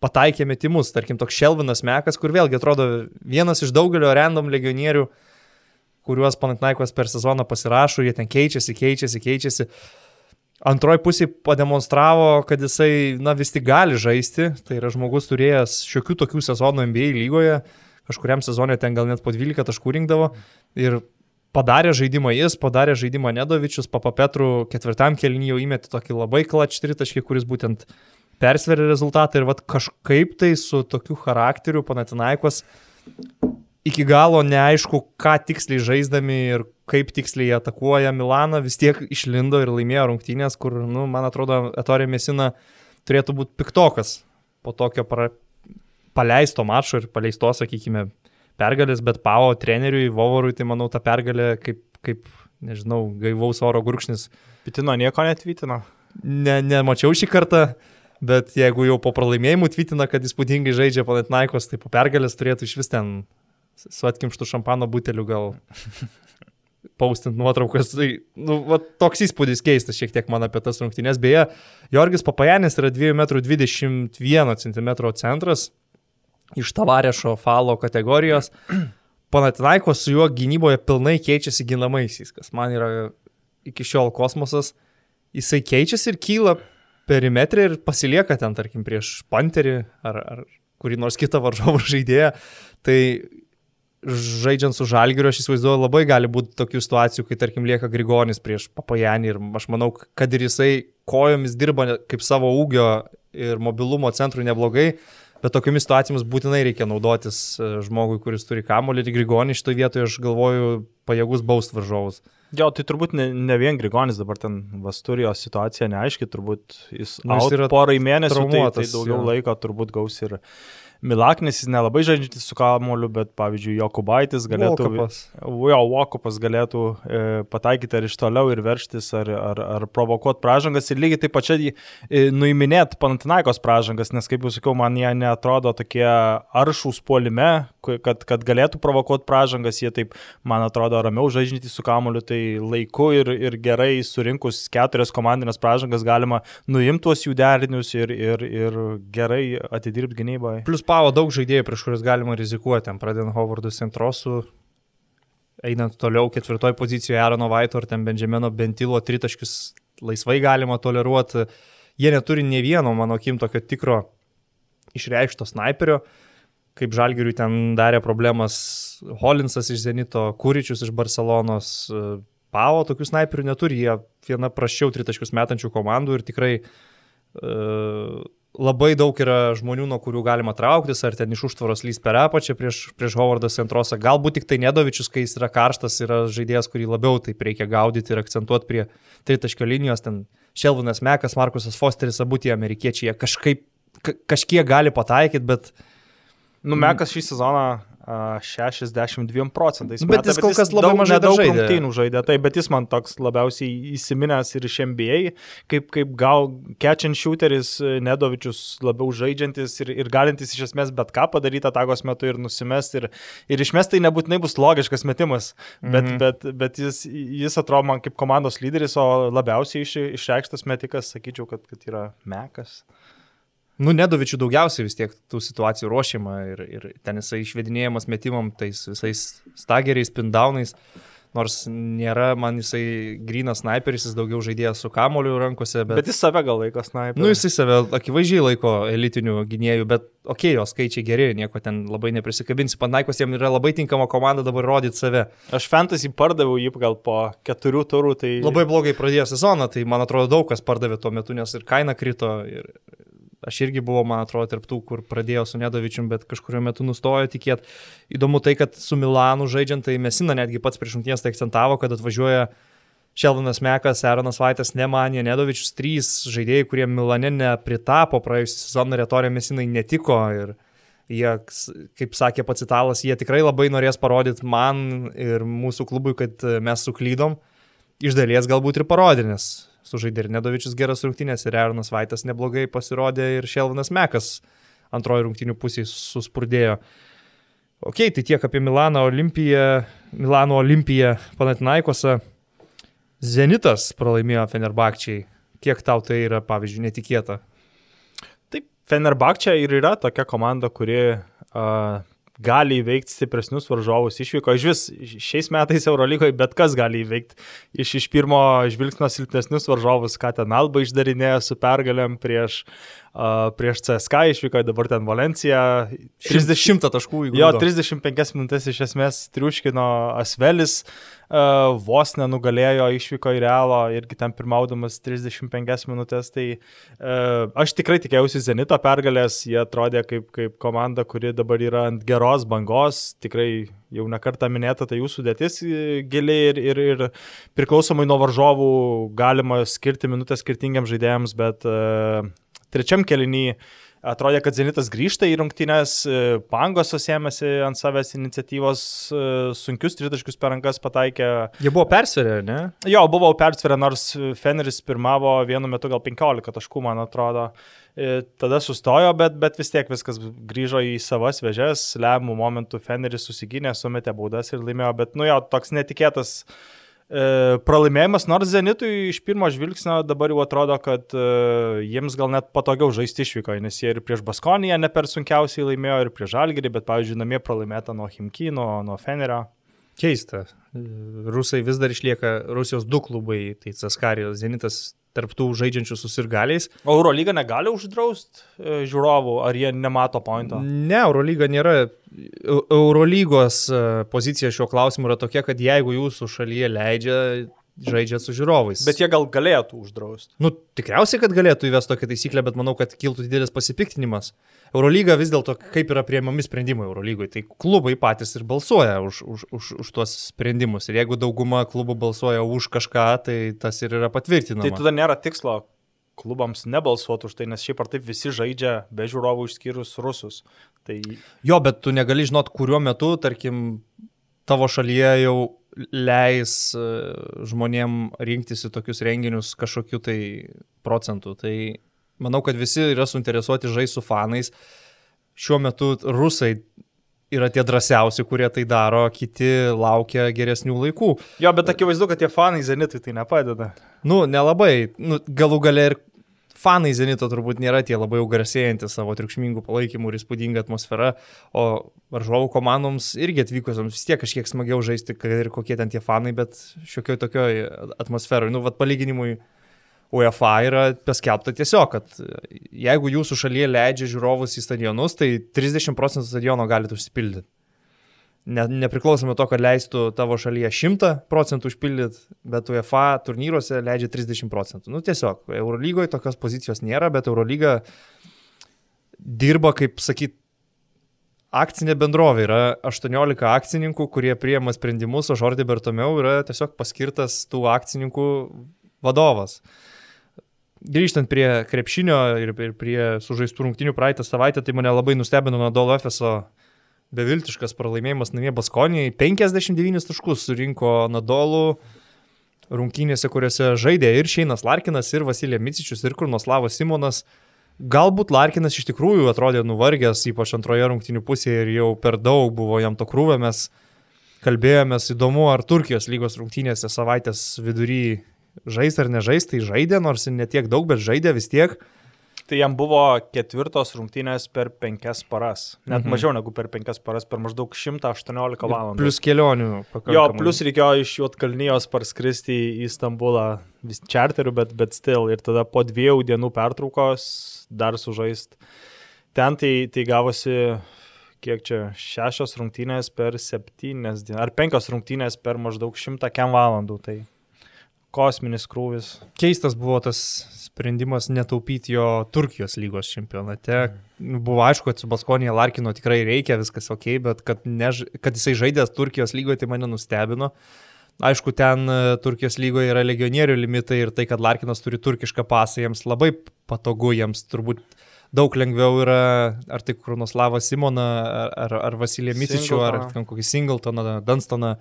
pataikė metimus, tarkim, toks Šelvinas Mekas, kur vėlgi atrodo vienas iš daugelio random legionierių, kuriuos Panatinaikos per sezoną pasirašo, jie ten keičiasi, keičiasi, keičiasi. Antroji pusė pademonstravo, kad jisai, na, vis tik gali žaisti. Tai yra žmogus turėjęs šiokių tokių sezonų NBA lygoje, kažkuriam sezonė ten gal net po 12 taškų rinkdavo. Ir padarė žaidimą jis, padarė žaidimą Nedovičius, Papa Petru ketvirtam kelnyje jau įmetė tokį labai klač tritaškį, kuris būtent persveria rezultatą ir vat kažkaip tai su tokiu charakteriu Panatinaikos iki galo neaišku, ką tiksliai žaisdami ir kaip tiksliai atakuoja Milaną, vis tiek išlindo ir laimėjo rungtynės, kur, nu, man atrodo, Etorė Mesina turėtų būti piktokas po tokio pra... paleisto mačo ir paleisto, sakykime, pergalės, bet Pavo treneriui, Vovorui, tai manau, ta pergalė kaip, kaip nežinau, gaivaus oro gurkšnis. Pitino nieko netvitino. Ne, nemačiau šį kartą. Bet jeigu jau po pralaimėjimų tvirtina, kad įspūdingai žaidžia Panatinaikos, tai po pergalės turėtų iš vis ten su atkimštų šampano buteliu gal paustint nuotraukas. Tai, nu, va, toks įspūdis keistas šiek tiek man apie tas rungtynės. Beje, Jorgis Papajanis yra 2,21 m centras iš tavarešo falo kategorijos. Panatinaiko su juo gynyboje pilnai keičiasi ginamaisiais, kas man yra iki šiol kosmosas. Jisai keičiasi ir kyla perimetrį ir pasilieka ten, tarkim, prieš panterį ar, ar kurį nors kitą varžovų žaidėją. Tai žaidžiant su Žalgiriu, aš įsivaizduoju, labai gali būti tokių situacijų, kai, tarkim, lieka Grigonis prieš Papajanį ir aš manau, kad ir jisai kojomis dirba kaip savo ūgio ir mobilumo centrui neblogai, bet tokiamis situacijomis būtinai reikia naudotis e, žmogui, kuris turi kamolį ir Grigonį šitoje vietoje, aš galvoju, pajėgus baust varžovus. Jo, tai turbūt ne, ne vien Grigonis dabar ten Vasturijos situacija neaiški, turbūt jis, nu, jis yra porai mėnesių, tai, tai daugiau jo. laiko turbūt gaus ir... Uh, Milaknis jis nelabai žaidžiantis su kamoliu, bet pavyzdžiui, Jokubaitis galėtų... Vokupas. Jo, Vokupas galėtų e, pataikyti ar iš toliau ir verštis, ar, ar, ar provokuoti pražangas ir lygiai taip pačiai e, nuiminėti Panatinaikos pražangas, nes kaip jau sakiau, man jie netrodo tokie aršūs puolime, kad, kad galėtų provokuoti pražangas, jie taip, man atrodo, ramiau žaidžiantys su kamoliu, tai laiku ir, ir gerai surinkus keturias komandinės pražangas galima nuimti tuos jų derinius ir, ir, ir gerai atidirbti gynyboje. Plus Pavo daug žaidėjų, prieš kuriuos galima rizikuoti, pradedant Hovardu Centrosu, einant toliau ketvirtoje pozicijoje Arono Vaito ar ten Benjamino Bentilo tritaškius laisvai galima toleruoti. Jie neturi ne vieno, mano akim, tokio tikro išreikšto sniperio, kaip Žalgiriui ten darė problemas Holinsas iš Zenito, Kūričius iš Barcelonos. Pavo tokių sniperių neturi, jie viena prašiau tritaškius metančių komandų ir tikrai uh, labai daug yra žmonių, nuo kurių galima trauktis, ar ten iš užtvaros lys per apačią prieš, prieš Hovardą Centrosą. Galbūt tik tai Nedovičius, kai jis yra karštas, yra žaidėjas, kurį labiau taip reikia gaudyti ir akcentuoti prie tritaškio linijos. Ten Šelvinas Mekas, Markusas Fosteris, abu tie amerikiečiai, jie kažkaip, ka, kažkiek gali pataikyti, bet... Nu, Mekas šį sezoną a, 62 procentais. Bet meta, jis kol kas labai daug- mažai nedaug žaidė. rungtynių žaidė, tai, bet jis man toks labiausiai įsiminęs ir iš NBA, kaip, kaip gal catch and shooteris e, Nedovičius labiau žaidžiantis ir, ir galintis iš esmės bet ką padaryti atagos metu ir nusimesti. Ir, ir išmesti tai nebūtinai bus logiškas metimas, bet, Mhm. mhm. bet, bet jis, jis atrodo man kaip komandos lyderis, o labiausiai iš, išreikštas metikas, sakyčiau, kad, kad yra Mekas. Nu, Nedovičių daugiausiai vis tiek tų situacijų ruošiama ir, ir ten jisai išvedinėjamas metimam tais visais stageriais, pindaunais. Nors nėra man jisai grinas sniperis, jis daugiau žaidėjas su kamoliu rankose, bet... Bet, jis save gal laiko sniper. Nu, jisai save akivaizdžiai laiko elitinių gynėjų, bet okei, okay, jo skaičiai geri, nieko ten labai neprisikabinsi. Panaikos jam yra labai tinkama komanda dabar rodyti save. Aš fantasy pardaviau jį gal po keturių turų, tai... Labai blogai pradėjo sezoną, tai man atrodo daug kas pardavė tuo metu, nes ir kaina krito. Ir aš irgi buvau, man atrodo, tarp tų, kur pradėjo su Nedovičium, bet kažkurio metu nustojo tikėti. Įdomu tai, kad su Milanu žaidžiant, tai Mesina netgi pats prieš rungtynės tai akcentavo, kad atvažiuoja Šelvinas Mekas, Aaronas Vaitas, Nemanė, Nedovičius, trys žaidėjai, kurie Milane nepritapo praėjusią sezoną, retorija Mesinai netiko. Ir jie, kaip sakė pats italas, jie tikrai labai norės parodyti man ir mūsų klubui, kad mes suklydom. Iš dalies galbūt ir parodė, nes sužaidė ir Nedovičius geras rungtynės, ir Aaronas Vaitas neblogai pasirodė, ir Šelvinas Mekas antroji rungtynių pusėje suspurdėjo. Ok, tai tiek apie Milano Olimpiją, Milano Olimpiją Panatinaikose. Zenitas pralaimėjo Fenerbakčiai. Kiek tau tai yra, pavyzdžiui, netikėta? Taip, Fenerbakčia ir yra tokia komanda, kuri uh, gali įveikti stipresnius varžovus išvyko. Iš vis šiais metais Eurolygoje bet kas gali įveikti iš, iš pirmo žvilgsnio silpnesnius varžovus, ką ten Alba išdarinėjo su pergalėm prieš, uh, prieš CSK išvyko, dabar ten Valencija. 30 taškų įgūdžių. Jo, 35 minutės iš esmės triuškino Asvelis, uh, vos nenugalėjo, išvyko į Realo irgi ten pirmaudamas 35 minutės. Tai uh, aš tikrai tikėjausi Zenito pergalės, jie atrodė kaip, kaip komanda, kuri dabar yra ant geros bangos, tikrai jau nekartą minėta, tai jų sudėtis giliai ir, ir, ir priklausomai nuo varžovų galima skirti minutės skirtingiams žaidėjams, bet uh, trečiam keliniui Atrodė, kad Zenitas grįžta į rungtynės, Pangos susėmėsi ant savęs iniciatyvos, sunkius tritaškius per rankas pataikė. Jie buvo persverę, ne? Jo, buvau persverę, nors Feneris pirmavo vienu metu gal 15 taškų, man atrodo. Tada sustojo, bet, bet vis tiek viskas grįžo į savas vežes, lemų momentų Feneris susigynė, sumetė baudas ir laimėjo, bet nu jo, toks netikėtas E, pralaimėjimas, nors Zenitui iš pirmo žvilgsnio dabar jau atrodo, kad e, jiems gal net patogiau žaisti išvykoje, nes jie ir prieš Baskoniją ne per sunkiausiai laimėjo, ir prieš Žalgirį, bet, pavyzdžiui, namie pralaimėta nuo Himky, nuo, Fenerio. Keista. Rusai vis dar išlieka Rusijos du klubai, tai Caskarijos Zenitas tarptų žaidžiančių susirgaliais. O Eurolyga negali uždrausti e, žiūrovų, ar jie nemato pointo? Ne, Eurolyga nėra. Eurolygos e, pozicija šiuo klausimu yra tokia, kad jeigu jūsų šalyje leidžia, žaidžia su žiūrovais. Bet jie gal galėtų uždrausti. Nu, tikriausiai, kad galėtų įvesti tokią taisyklę, bet manau, kad kiltų didelis pasipiktinimas. Eurolyga vis dėlto, kaip yra prieimami sprendimai Eurolygoje, tai klubai patys ir balsuoja už, už, už, už tuos sprendimus. Ir jeigu dauguma klubų balsuoja už kažką, tai tas ir yra patvirtinama. Tai tada nėra tikslo klubams nebalsuoti už tai, nes šiaip ar taip visi žaidžia be žiūrovų išskyrus rusus. Tai... Jo, bet tu negali žinot, kuriuo metu, tarkim, tavo šalyje jau leis e, žmonėm rinktis į tokius renginius kažkokiu tai procentų. Tai manau, kad visi yra suinteresuoti žaisti su fanais. Šiuo metu rusai yra tie drąsiausi, kurie tai daro, kiti laukia geresnių laikų. Jo, bet akivaizdu, kad tie fanai Zenitui tai nepadeda. Nu, nelabai. Nu, galų gale ir fanai Zenito turbūt nėra tie labai garsėjantys savo triukšmingų palaikymų ir įspūdinga atmosfera, o varžovų komandoms irgi atvykusiams vis tiek kažkiek smagiau žaisti, kad ir kokie ten tie fanai, bet šiokioj tokioj atmosferoje. Nu, vad palyginimui UEFA yra paskelbta tiesiog, kad jeigu jūsų šalyje leidžia žiūrovus į stadionus, tai 30 procentų stadiono galite užsipildyti. Ne, nepriklausomai to, kad leistų tavo šalyje 100 procentų užpildyti, bet UEFA turnyruose leidžia 30 procentų. Nu tiesiog, Eurolygoje tokios pozicijos nėra, bet Eurolyga dirba, kaip sakyt, akcinė bendrovė. Yra 18 akcininkų, kurie priema sprendimus, o Žordė Bertomeu yra tiesiog paskirtas tų akcininkų vadovas. grįžtant prie krepšinio ir, prie sužaistų rungtinių praeitą savaitę, tai mane labai nustebino Nadolo Efeso beviltiškas pralaimėjimas namie Baskonijai. 59 taškus surinko Nadolų rungtynėse, kuriuose žaidė ir Šeinas Larkinas, ir Vasilija Micičius, ir Kurnoslavas Simonas. Galbūt Larkinas iš tikrųjų atrodė nuvargęs, ypač antroje rungtynių pusėje ir jau per daug buvo jam to krūvė. Mes kalbėjomės įdomu, ar Turkijos lygos rungtynėse savaitės vidury žais ar nežais, tai žaidė, nors ir netiek daug, bet žaidė vis tiek. Tai jam buvo ketvirtos rungtynės per penkias paras. Net mhm. mažiau negu per penkias paras, per maždaug 118 valandų. Plus kelionių. Jo, plus reikėjo iš Juotkalnyjos parskristi į Stambulą vis čarteriu, bet, bet still. Ir tada po dviejų dienų pertraukos dar sužaist. Ten tai, tai gavosi, kiek čia, šešios rungtynės per septynias dienas, ar penkios rungtynės per maždaug šimtą kem valandų. Tai kosminis krūvis. Keistas buvo tas sprendimas netaupyti jo Turkijos lygos čempionate. Mm. Buvo aišku, kad su Baskonija Larkino tikrai reikia, viskas ok, bet kad, než... kad jisai žaidęs Turkijos lygoje, tai mane nustebino. Aišku, ten e, Turkijos lygoje yra legionierių limitai ir tai, kad Larkinas turi turkišką pasą, jiems labai patogu, jiems turbūt daug lengviau yra, ar tai Krunoslavą Simoną, ar, ar, Vasilija Micičių, ar kokį Singletoną, Dunstoną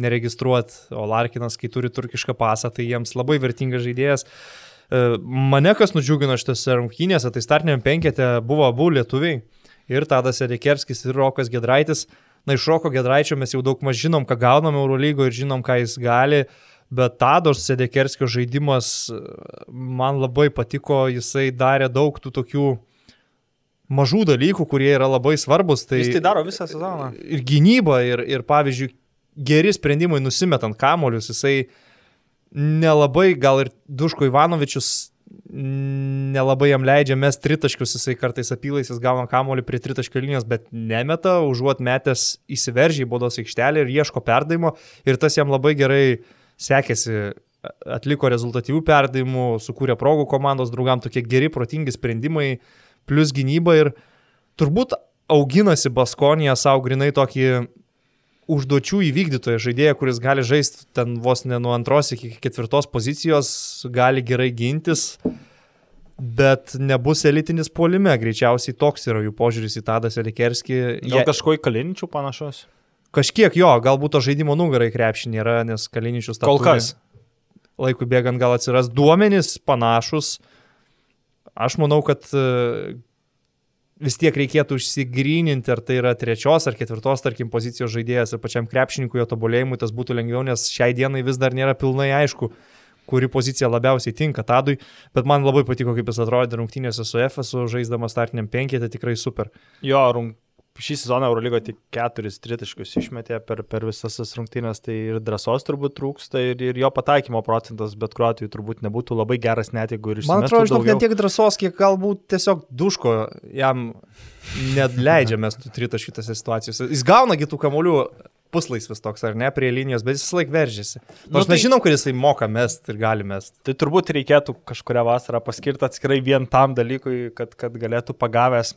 neregistruoti, o Larkinas, kai turi turkišką pasą, tai jiems labai vertingas žaidėjas. E, mane kas nudžiugino šitose rungtynėse, tai startiniam penkete buvo abu lietuviai ir Tadas Edekerskis ir Rokas Gedraitis. Na, iš Roko Gedraičio mes jau daug maž žinom, ką gauname Eurolygo ir žinom, ką jis gali, bet Tados Sedekerskio žaidimas e, man labai patiko, jisai darė daug tų tokių mažų dalykų, kurie yra labai svarbus. Tai jis tai daro visą sezoną. Ir gynyba, ir, ir pavyzdžiui, geri sprendimai nusimetant kamolius, jisai nelabai, gal ir Duško Ivanovičius nelabai jam leidžia mes tritaškius, jisai kartais apylaisis gauna kamolį prie tritaškio linijos, bet nemeta, užuot metęs įsiveržė į baudos aikštelę ir ieško perdavimo. Ir tas jam labai gerai sekėsi, atliko rezultatyvių perdavimų, sukūrė progų komandos draugam, tokie geri, protingi sprendimai, plus gynyba ir turbūt auginasi Baskonija savo grinai tokį užduočių įvykdytoją žaidėją, kuris gali žaisti ten vos ne nuo antros iki ketvirtos pozicijos, gali gerai gintis, bet nebus elitinis polime. Greičiausiai toks yra jų požiūris į Tadą Selikerskį. Gal kažko į Kaliničių panašus? Kažkiek jo, galbūt to žaidimo nugarai krepšinį yra, nes Kaliničius tą. Kol kas. Laikui bėgant gal atsiras duomenys panašus. Aš manau, kad vis tiek reikėtų išsigryninti, ar tai yra trečios ar ketvirtos, tarkim, pozicijos žaidėjas ir pačiam krepšininkui jo tobulėjimui tas būtų lengviau, nes šiai dienai vis dar nėra pilnai aišku, kuri pozicija labiausiai tinka Tadui, bet man labai patiko, kaip jis atrodė rungtynėse su FSU, žaisdamas startiniam penketė, tikrai super. Jo, rung, šį sezoną Eurolygoje tik keturis tritaškius išmetė per, per visas tas rungtynės, tai ir drąsos turbūt trūksta, ir, ir jo pataikymo procentas bet kuriuo atveju turbūt nebūtų labai geras net jeigu ir išsiųstų. Man atrodo, žinok, ne tiek drąsos, kiek galbūt tiesiog duško jam net leidžia mes tų tritaškių tose situacijose. Jis gauna kitų kamolių puslaisvis toks, ar ne, prie linijos, bet jis vis laik veržiasi. Nors nu, tai, mes žinom, kad jisai moka mest ir gali mest. Tai turbūt reikėtų kažkuria vasarą paskirti atskirai vien tam dalykui, kad, kad galėtų pagavęs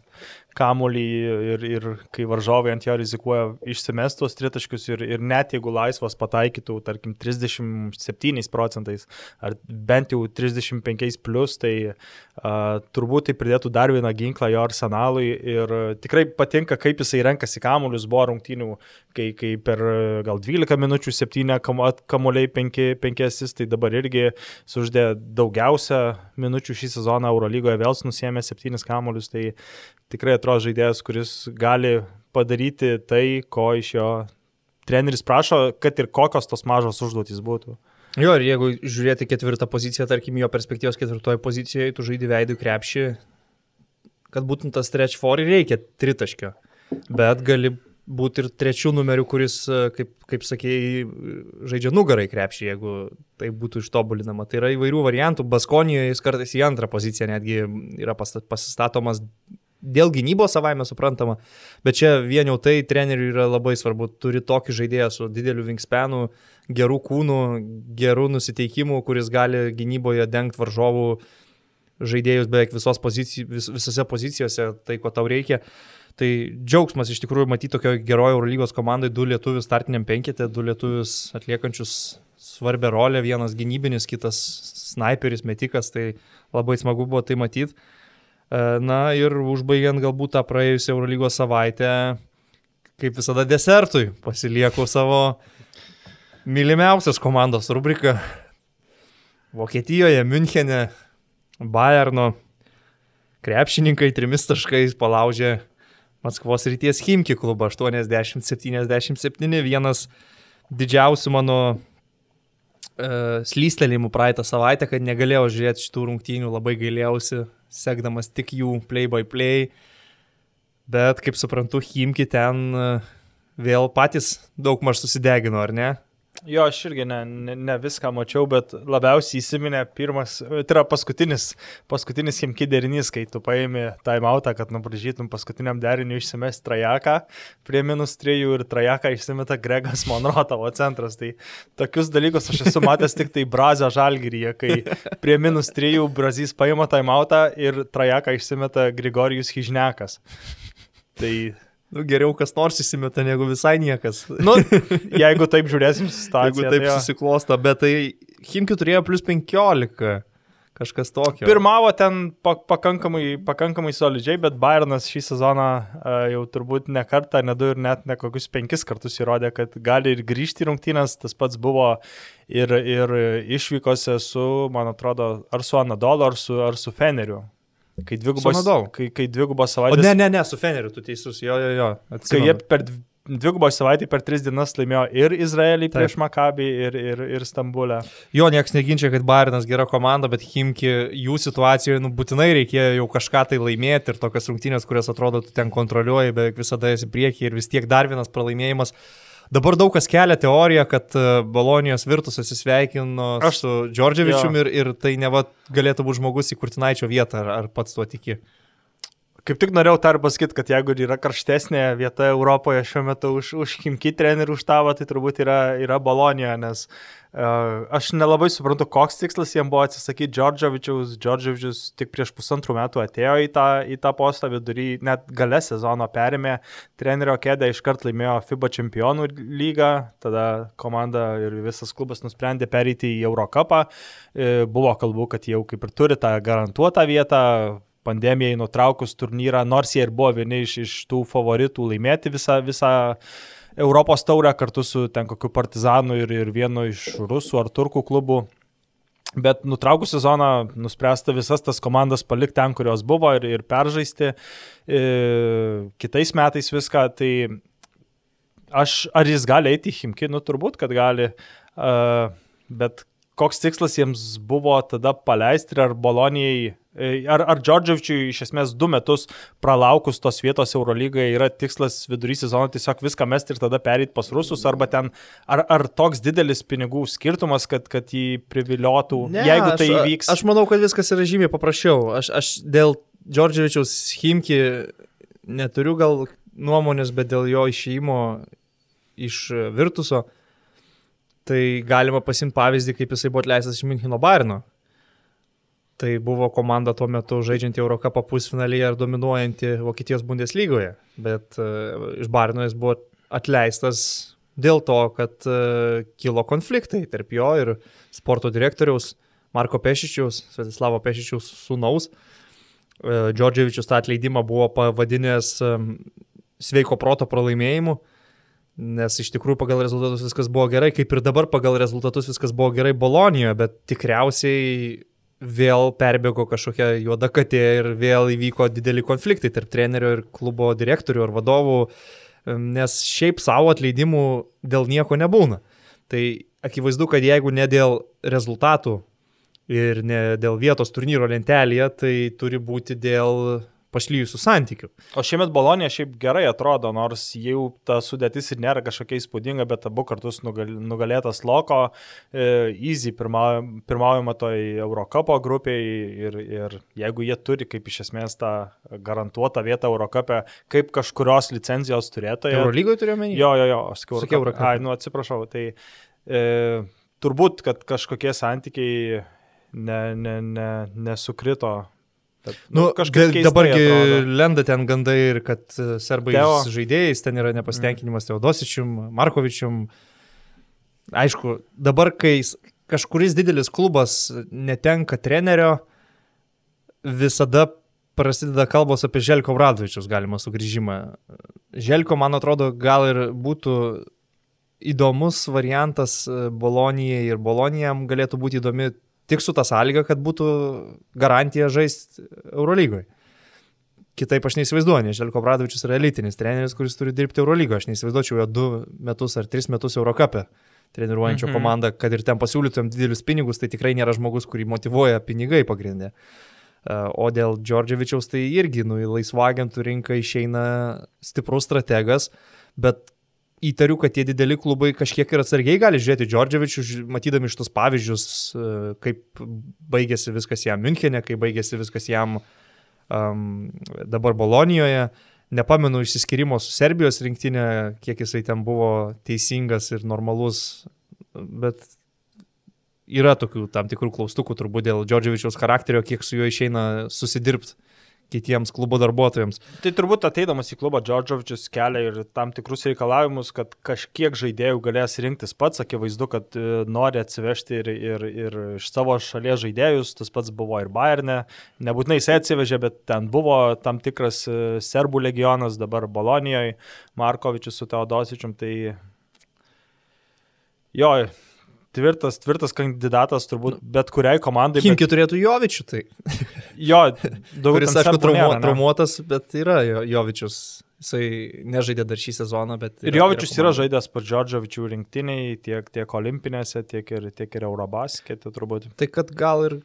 kamulį ir, ir kai varžovai ant jo rizikuoja išsimestos tritaškius ir, ir net jeigu laisvas pataikytų, tarkim, 37 procentais ar bent jau 35 plus, tai uh, turbūt tai pridėtų dar vieną ginklą jo arsenalui ir tikrai patinka, kaip jisai renkasi kamuolius, buvo rungtynių, kai, kai per gal 12 minučių 7 kamuoliai 5, 5 asistai dabar irgi suždė daugiausia minučių šį sezoną Eurolygoje, vėl nusėmė 7 kamuolius, tai tikrai atrodo žaidėjas, kuris gali padaryti tai, ko iš jo treneris prašo, kad ir kokios tos mažos užduotys būtų. Jo, ir jeigu žiūrėti ketvirtą poziciją, tarkim, jo perspektyvos ketvirtoje pozicijoje, tu žaidži veidų krepšį, kad būtum tas stretch for reikia tritaškio. Bet gali būti ir trečių numerių, kuris, kaip, kaip sakėjai, žaidžia nugarai krepšį, jeigu tai būtų ištobulinama. Tai yra įvairių variantų. Baskonijoje jis kartais į antrą poziciją netgi yra pasistatomas dėl gynybos savaime suprantama, bet čia vien jau tai treneriui yra labai svarbu, turi tokį žaidėją su dideliu wingspanu, gerų kūnų, gerų nusiteikimų, kuris gali gynyboje dengti varžovų žaidėjus beveik visos pozicijos, vis, visose pozicijose, tai ko tau reikia. Tai džiaugsmas iš tikrųjų matyti tokio gerojo Eurolygos komandai, du lietuvius startiniam penketė, du lietuvius atliekančius svarbią rolę, vienas gynybinis, kitas sniperis, metikas, tai labai smagu buvo tai matyti. Na ir užbaigiant galbūt tą praėjusią Eurolygos savaitę, kaip visada desertui, pasilieku savo mylimiausios komandos rubriką. Vokietijoje, Münchene, Bayerno krepšininkai trimis taškais palaužė Maskvos ryties Himki klubą 80-77, vienas didžiausių mano uh, slystelėjimų praeitą savaitę, kad negalėjau žiūrėti šitų rungtynių, labai gailėjausi, sekdamas tik jų play by play, bet kaip suprantu, Himki ten uh, vėl patys daug maž susidegino, ar ne? Jo, aš irgi ne, ne, ne viską mačiau, bet labiausiai įsiminė pirmas, tai yra paskutinis, paskutinis Himki derinys, kai tu paėmė timeoutą, kad nubražytum paskutiniam deriniui išsimesti trajeką prie minus 3 ir trajeką išsimeta Gregas Monro tavo centras. Tai tokius dalykus aš esu matęs tik tai Brazio žalgyryje, kai prie minus 3 Brazys paima timeoutą ir trajeką išsimeta Grigorijus Hyžnekas. Tai Nu, geriau kas nors įsimeta, negu visai niekas. Nu, jeigu taip žiūrėsim situaciją. Jeigu taip tai susiklosto, bet tai Himki turėjo plus 15. Kažkas tokio. Pirmavo ten pakankamai, pakankamai solidžiai, bet Bayernas šį sezoną uh, jau turbūt ne kartą, ne du ir net ne kokius penkis kartus įrodė, kad gali ir grįžti į rungtynės. Tas pats buvo ir, ir išvykose su, man atrodo, ar su Anadolu, ar su, ar su Feneriu. Kai dvigubos, kai, kai dvigubos savaitės. O ne, ne, ne, su Feneriu tu teisus, jo, jo, jo. Atsimenu. Kai jie per dvigubos savaitę per tris dienas laimėjo ir Izraelį Taip. prieš Makabį, ir, ir, ir Stambulę. Jo, niekas neginčia, kad Bayernas gera komanda, bet Himki jų situacijoje nu, būtinai reikėjo jau kažką tai laimėti ir tokias rungtynės, kurias atrodo tu ten kontroliuoji, beveik visada esi prieki ir vis tiek dar vienas pralaimėjimas. Dabar daug kas kelia teoriją, kad e, Bolonijos virtus atsisveikino Aš, su Džordževičium ir, ir tai ne va galėtų būti žmogus į Kurtinaičio vietą, ar, ar pats tuo tiki. Kaip tik norėjau dar pasakyti, kad jeigu yra karštesnė vieta Europoje šiuo metu už, už Kimki trenerių už tavo, tai turbūt yra, yra Bolonija, nes uh, aš nelabai suprantu, koks tikslas jiems buvo atsisakyti Džordžovičiaus. Džordžovičius tik prieš pusantrų metų atėjo į tą, į tą postą vidury, net gale sezono perėmė trenerio kėdę, iškart laimėjo FIBA čempionų lygą, tada komanda ir visas klubas nusprendė pereiti į Eurocapą. Uh, buvo kalbų, kad jau kaip ir turi tą garantuotą vietą pandemijai nutraukus turnyrą, nors jie ir buvo vieni iš, iš tų favoritų laimėti visą, visą Europos taurę kartu su ten kokiu partizanu ir, ir vienu iš rusų ar turkų klubų. Bet nutraukus sezoną nuspręsta visas tas komandas palikti ten, kurios buvo ir, ir peržaisti e, kitais metais viską. Tai aš, ar jis gali eiti į Himki, nu turbūt, kad gali, e, bet koks tikslas jiems buvo tada paleisti ar Bolonijai, e, ar, ar Džordževičiui iš esmės du metus pralaukus tos vietos Eurolygoje yra tikslas vidury sezono tiesiog viską mesti ir tada perėti pas rusus, arba ten, ar, ar toks didelis pinigų skirtumas, kad, kad jį priviliotų, ne, jeigu tai aš, įvyks. Aš manau, kad viskas yra žymiai paprasčiau. Aš, aš dėl Džordževičiaus Himki neturiu gal nuomonės, bet dėl jo išėjimo iš Virtuso Tai galima pasimti pavyzdį, kaip jisai buvo atleistas iš Müncheno Bairno. Tai buvo komanda tuo metu žaidžianti Eurocapą pusfinalyje ir dominuojanti Vokietijos Bundeslygoje. Bet uh, iš Bairno jis buvo atleistas dėl to, kad uh, kilo konfliktai tarp jo ir sporto direktoriaus Marko Pešičiaus, Svetislavo Pešičiaus sūnaus. Uh, Džordževičius tą atleidimą buvo pavadinęs um, sveiko proto pralaimėjimu. Uh, Nes iš tikrųjų pagal rezultatus viskas buvo gerai, kaip ir dabar pagal rezultatus viskas buvo gerai Bolonijoje, bet tikriausiai vėl perbėgo kažkokia juoda katė ir vėl įvyko dideli konfliktai tarp trenerio ir klubo direktorių ar vadovų, nes šiaip savo atleidimų dėl nieko nebūna. Tai akivaizdu, kad jeigu ne dėl rezultatų ir ne dėl vietos turnyro lentelėje, tai turi būti dėl pašlyjusių santykių. O šiemet Bolonija šiaip gerai atrodo, nors jau ta sudėtis ir nėra kažkokia įspūdinga, bet abu kartus nugal, nugalėtas Loko, e, Easy pirmaujama toj Eurocapo grupiai ir, ir jeigu jie turi kaip iš esmės tą garantuotą vietą Eurocapė, kaip kažkurios licenzijos turėtojai. Eurolygoje menį? Jo, jo, jo, aš sakiau Eurocapė. Ai, nu atsiprašau, tai e, turbūt, kad kažkokie santykiai ne, ne, ne, nesukrito Tad, nu, nu, dabargi lenda ten gandai ir kad e, serbai Teo. žaidėjais ten yra nepasitenkinimas. Teodosičium, Markovičium. aišku, dabar, kai kažkuris didelis klubas netenka trenerio, visada prasideda kalbos apie Želko Bradovičius galima sugrįžimą. Želko, man atrodo, gal ir būtų įdomus variantas Bolonijai ir Bolonijam galėtų būti įdomi tik su tą sąlygą, kad būtų garantija žaisti Eurolygoje. Kitaip aš neįsivaizduoju, nes Želko Bradovičius yra elitinis treneris, kuris turi dirbti Eurolygoje. Aš neįsivaizduočiau jo du metus ar tris metus Eurocapė treniruojančio mhm. komandą, kad ir ten pasiūlytumėm didelius pinigus, tai tikrai nėra žmogus, kurį motivuoja pinigai pagrindė. O dėl Džordževičiaus tai irgi, nu, į laisvą agentų rinką išeina stiprus strategas, bet įtariu, kad tie dideli klubai kažkiek ir atsargiai gali žiūrėti Džordževičių, matydami šitus pavyzdžius, e, kaip baigėsi viskas jam Münchenė, kaip baigėsi viskas jam um, dabar Bolonijoje. Nepamenu išsiskirimo su Serbijos rinktinė, kiek jisai ten buvo teisingas ir normalus, bet yra tokių tam tikrų klaustukų turbūt dėl Džordževičiaus charakterio, kiek su juo išeina susidirbti kitiems klubo darbuotojams. Tai turbūt ateidamas į klubą Džordžovičius kelia ir tam tikrus reikalavimus, kad kažkiek žaidėjų galės rinktis pats, akivaizdu, kad e, nori atsivežti ir, ir, ir iš savo šalies žaidėjus, tas pats buvo ir Bayerne, nebūtinai jis atsivežė, bet ten buvo tam tikras e, serbų legionas, dabar Bolonijoje, Markovičius su Teodosičium, tai jo, tvirtas, tvirtas kandidatas turbūt bet kuriai komandai. Kimki bet... turėtų Jovičių, tai. jo, daug Kuris, aišku, traumuo, traumuotas, bet yra Jovičius. Jisai nežaidė dar šį sezoną, bet... Ir Jovičius yra, yra žaidęs per Džordžovičių rinktiniai, tiek, tiek olimpinėse, tiek ir, tiek ir Eurobaskete turbūt. Tai kad gal ir